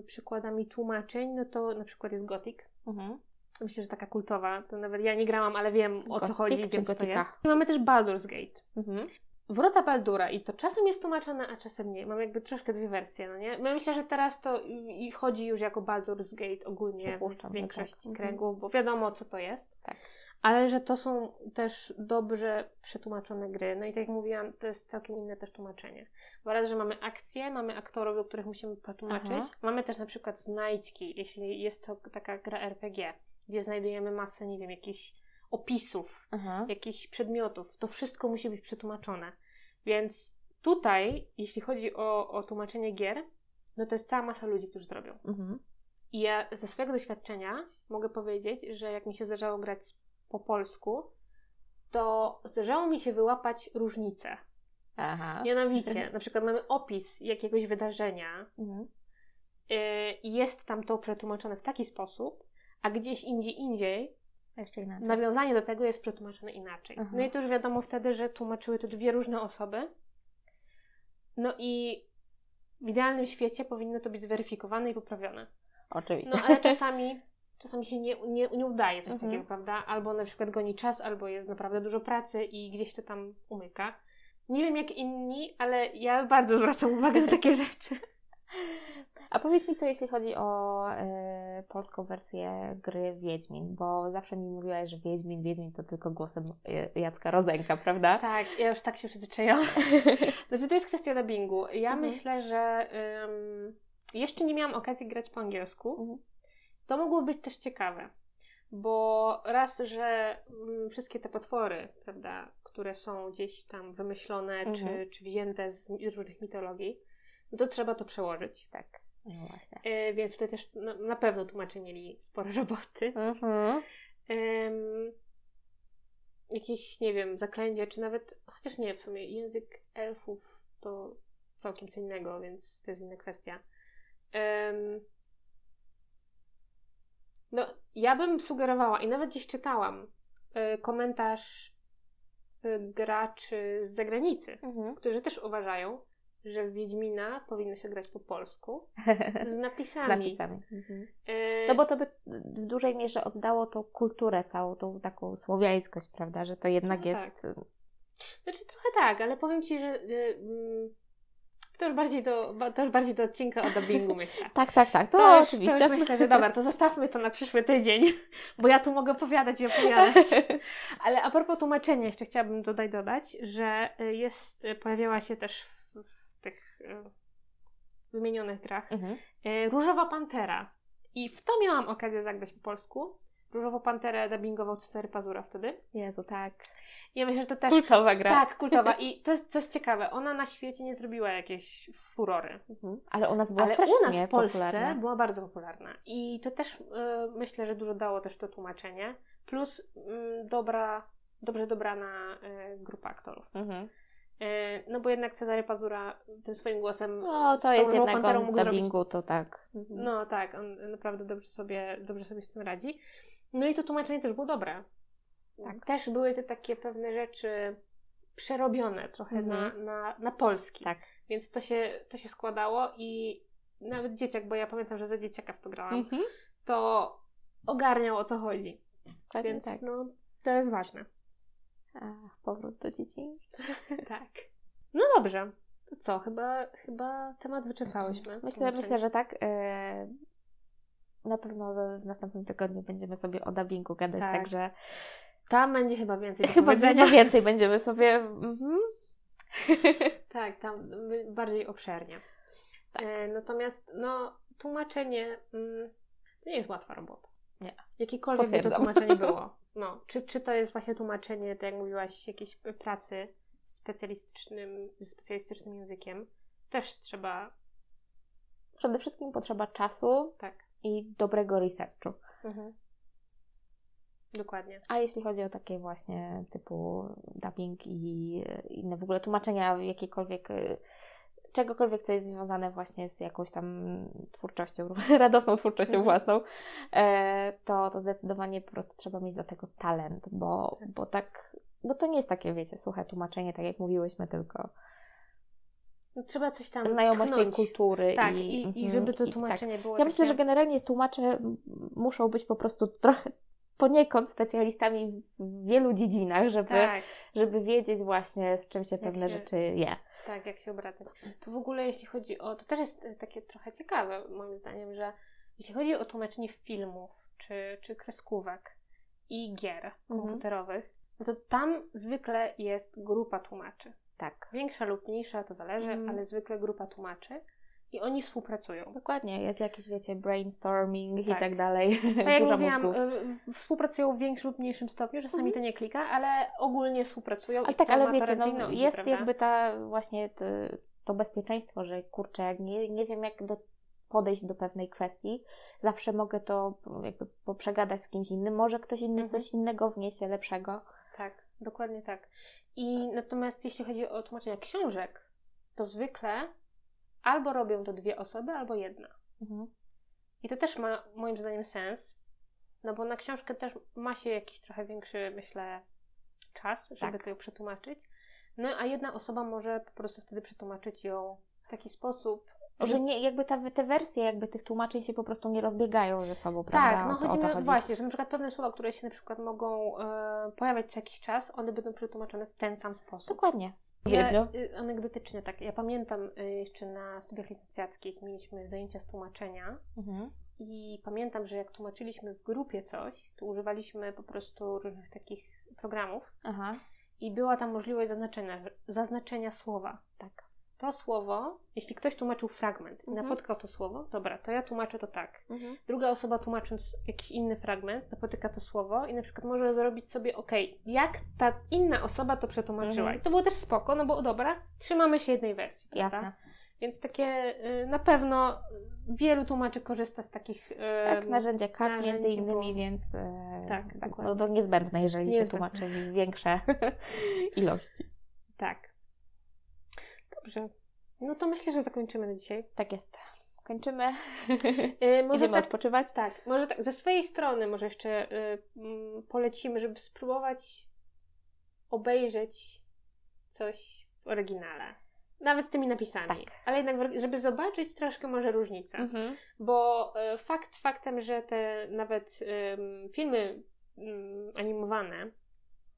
przykładami tłumaczeń, no to na przykład jest Gothic. Mhm. Myślę, że taka kultowa, to nawet ja nie grałam, ale wiem o co chodzi, wiem co to jest. I mamy też Baldur's Gate. Mhm. Wrota Baldura i to czasem jest tłumaczone, a czasem nie. Mam jakby troszkę dwie wersje, no nie? Myślę, że teraz to i chodzi już jako Baldur's Gate ogólnie Przypuszczam, w większości tak. Mhm. kręgów, bo wiadomo co to jest. Tak. Ale że to są też dobrze przetłumaczone gry. No i tak jak mówiłam, to jest całkiem inne też tłumaczenie. Bo raz, że mamy akcje, mamy aktorów, do których musimy przetłumaczyć. Mamy też na przykład znajdźki, jeśli jest to taka gra RPG, gdzie znajdujemy masę, nie wiem, jakichś opisów, Aha. jakichś przedmiotów. To wszystko musi być przetłumaczone. Więc tutaj, jeśli chodzi o, o tłumaczenie gier, no to jest cała masa ludzi, którzy to robią. Mhm. I ja ze swojego doświadczenia mogę powiedzieć, że jak mi się zdarzało grać po polsku, to zdarzało mi się wyłapać różnice. Aha. Mianowicie, na przykład mamy opis jakiegoś wydarzenia Mhm. yy, i jest tam to przetłumaczone w taki sposób, a gdzieś indziej indziej nawiązanie do tego jest przetłumaczone inaczej. Aha. No i to już wiadomo wtedy, że tłumaczyły to dwie różne osoby. No i w idealnym świecie powinno to być zweryfikowane i poprawione. Oczywiście. No ale czasami, czasami się nie, nie, nie udaje coś Mhm. takiego, prawda? Albo na przykład goni czas, albo jest naprawdę dużo pracy i gdzieś to tam umyka. Nie wiem jak inni, ale ja bardzo zwracam uwagę na takie rzeczy. A powiedz mi, co jeśli chodzi o e, polską wersję gry Wiedźmin, bo zawsze mi mówiłaś, że Wiedźmin, Wiedźmin to tylko głosem e, Jacka Rozenka, prawda? Tak, ja już tak się przyzwyczaiłam. Znaczy to jest kwestia dubbingu. Ja Mhm. myślę, że ym, jeszcze nie miałam okazji grać po angielsku. Mhm. To mogło być też ciekawe, bo raz, że mm, wszystkie te potwory, prawda, które są gdzieś tam wymyślone Mhm. czy, czy wzięte z różnych mitologii, no to trzeba to przełożyć. Tak. No właśnie. Yy, więc tutaj też na, na pewno tłumacze mieli spore roboty. Mhm. Jakieś, nie wiem, zaklęcia, czy nawet, chociaż nie, w sumie język elfów to całkiem co innego, więc to jest inna kwestia. No, ja bym sugerowała i nawet gdzieś czytałam y, komentarz y, graczy z zagranicy, Mhm. którzy też uważają, że w Wiedźmina powinno się grać po polsku z Z napisami. napisami. Mhm. Y, No bo to by w dużej mierze oddało tą kulturę, całą tą taką słowiańskość, prawda? Że to jednak No jest. tak. Znaczy trochę tak, ale powiem Ci, że y, mm, to, już bardziej do, to już bardziej do odcinka o dubbingu myślę. Tak, tak, tak. To, To, już, oczywiście. to już myślę, że dobra, to zostawmy to na przyszły tydzień, bo ja tu mogę opowiadać i opowiadać. Ale a propos tłumaczenia, jeszcze chciałabym tutaj dodać, że y, jest, pojawiała się też w, wymienionych grach Mhm. y, Różowa Pantera. I w to miałam okazję zagrać po polsku. Różową Panterę dubbingował Cezary Pazura wtedy. Jezu, tak. Ja myślę, że to też Kultowa gra. Tak, kultowa. I to jest coś ciekawe. Ona na świecie nie zrobiła jakiejś furory. Mhm. Ale u nas była Ale strasznie u nas w Polsce popularna. była bardzo popularna. I to też y, myślę, że dużo dało też to tłumaczenie. Plus mm, dobra, dobrze dobrana y, grupa aktorów. Mhm. Y, no bo jednak Cezary Pazura tym swoim głosem No, to jest jednak Panterą on mógł zrobić dubbingu, to tak. Mhm. no tak, on naprawdę dobrze sobie, dobrze sobie z tym radzi. No i to tłumaczenie też było dobre. Tak. Też były te takie pewne rzeczy przerobione trochę Mhm. na, na, na polski. Tak. Więc to się, to się składało i nawet dzieciak, bo ja pamiętam, że za dzieciaka w to grałam, Mhm. to ogarniał o co chodzi. Więc tak. no, to jest ważne. Ach, powrót do dzieciństwa. tak. No dobrze. To co? Chyba, chyba temat wyczerpałyśmy. Myślę, Tłumaczenie. myślę, że tak. e, Na pewno w następnym tygodniu będziemy sobie o dubbingu gadać, Tak. także Tam będzie chyba więcej chyba, chyba więcej będziemy sobie... Mhm. Tak, tam bardziej obszernie. Tak. E, natomiast no, tłumaczenie mm, to nie jest łatwa robota. Nie. Jakiekolwiek by to tłumaczenie było. No, czy, czy to jest właśnie tłumaczenie, tak jak mówiłaś, jakiejś pracy specjalistycznym, ze specjalistycznym językiem, też trzeba. Przede wszystkim potrzeba czasu Tak. i dobrego researchu. Mhm. Dokładnie. A jeśli chodzi o takie właśnie typu dubbing i inne w ogóle tłumaczenia jakiekolwiek, y, czegokolwiek, co jest związane właśnie z jakąś tam twórczością, radosną twórczością Mhm. własną, e, to, to zdecydowanie po prostu trzeba mieć do tego talent, bo, bo tak, bo to nie jest takie, wiecie, słuchaj, tłumaczenie, tak jak mówiłyśmy, tylko trzeba coś tam. znajomość tej tknąć. kultury. Tak, i, i, i mhm, żeby to tak. tłumaczenie było. Ja myślę, że generalnie tłumacze muszą być po prostu trochę poniekąd specjalistami w wielu dziedzinach, żeby, Tak, żeby wiedzieć właśnie z czym się pewne się- rzeczy je. tak, jak się obracać. To w ogóle, jeśli chodzi o. To też jest takie trochę ciekawe, moim zdaniem, że jeśli chodzi o tłumaczenie filmów czy, czy kreskówek i gier Mhm. komputerowych, no to tam zwykle jest grupa tłumaczy. Tak. Większa lub mniejsza, to zależy, Mhm. ale zwykle grupa tłumaczy i oni współpracują. Dokładnie, jest jakiś, wiecie, brainstorming i Tak. tak dalej. Tak jak mówiłam, mózgu. y, współpracują w większym lub mniejszym stopniu, czasami Mhm. to nie klika, ale ogólnie współpracują. Ale i tak, ale wiecie, no, jest prawda? jakby ta właśnie to, to bezpieczeństwo, że kurczę, jak nie, nie wiem jak do, podejść do pewnej kwestii, zawsze mogę to jakby poprzegadać z kimś innym, może ktoś inny Mhm. coś innego wniesie lepszego. Tak, dokładnie tak. I natomiast jeśli chodzi o tłumaczenia książek, to zwykle albo robią to dwie osoby, albo jedna. Mhm. I to też ma moim zdaniem sens, no bo na książkę też ma się jakiś trochę większy, myślę, czas, żeby Tak. to ją przetłumaczyć. No a jedna osoba może po prostu wtedy przetłumaczyć ją w taki sposób, Że nie, jakby ta, te wersje jakby tych tłumaczeń się po prostu nie rozbiegają ze sobą, prawda? Tak, no O to- o to chodzi. właśnie, że na przykład pewne słowa, które się na przykład mogą e, pojawiać co jakiś czas, one będą przetłumaczone w ten sam sposób. Dokładnie. Ja, y, anegdotycznie tak, ja pamiętam y, jeszcze na studiach licencjackich mieliśmy zajęcia z tłumaczenia Mhm. i pamiętam, że jak tłumaczyliśmy w grupie coś, to używaliśmy po prostu różnych takich programów Aha, i była tam możliwość zaznaczenia, zaznaczenia słowa. tak. To słowo, jeśli ktoś tłumaczył fragment i Mhm. napotkał to słowo, dobra, to ja tłumaczę to tak. Mhm. Druga osoba tłumacząc jakiś inny fragment napotyka to słowo i na przykład może zrobić sobie, okej, jak ta inna osoba to przetłumaczyła. Mhm. I to było też spoko, no bo dobra, trzymamy się jednej wersji. prawda? Jasne. Więc takie y, na pewno wielu tłumaczy korzysta z takich. y, Tak, narzędzia CAD narzędzi, między innymi, bo- więc e, Tak, no, dokładnie. to niezbędne, jeżeli się Niezbędne. tłumaczy większe ilości. Tak. Dobrze. No to myślę, że zakończymy na dzisiaj. Tak jest. Kończymy. Y, może Idziemy tak, odpoczywać. tak, może tak, ze swojej strony może jeszcze y, mm, polecimy, żeby spróbować obejrzeć coś w oryginale. Nawet z tymi napisami. Tak. Ale jednak, żeby zobaczyć troszkę może różnicę. Mhm. Bo e, fakt faktem, że te nawet filmy em, animowane,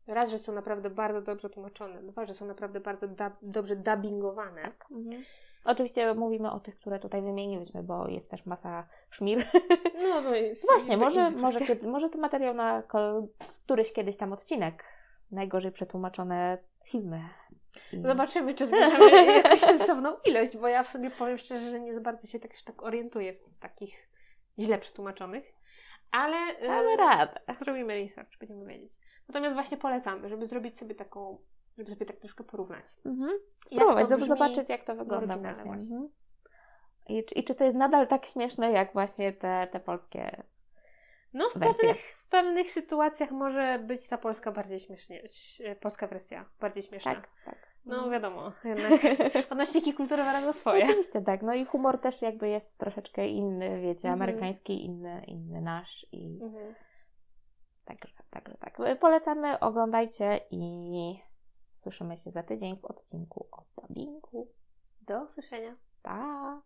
raz, że są naprawdę bardzo dobrze tłumaczone, dwa, że są naprawdę bardzo da- dobrze dubbingowane. Tak. Mhm. Oczywiście mówimy o tych, które tutaj wymieniłyśmy, bo jest też masa szmir. No, no jest Właśnie, może, może, kiedy, może to materiał na ko- któryś kiedyś tam odcinek. Najgorzej przetłumaczone filmy. Zobaczymy, czy zbierzemy jakąś sensowną ilość, bo ja w sobie powiem szczerze, że nie za bardzo się tak, tak orientuję w takich źle przetłumaczonych. Ale e, Damy radę. zrobimy research, będziemy wiedzieć. Natomiast właśnie polecamy, żeby zrobić sobie taką, żeby sobie tak troszkę porównać. Mhm. Spróbować, żeby zobaczyć, jak to wygląda właśnie. właśnie. Mhm. I, czy- I czy to jest nadal tak śmieszne, jak właśnie te, te polskie No, w wersje? pewnych, w pewnych sytuacjach może być ta polska bardziej śmiesznie, polska wersja bardziej śmieszna. Tak, tak. No wiadomo, jednak odnośnniki kulturowe robią swoje. Oczywiście tak, no i humor też jakby jest troszeczkę inny, wiecie, Mhm. amerykański, inny, inny nasz i Mhm. także, także tak. Polecamy, oglądajcie i słyszymy się za tydzień w odcinku o dubbingu. Do usłyszenia. Pa!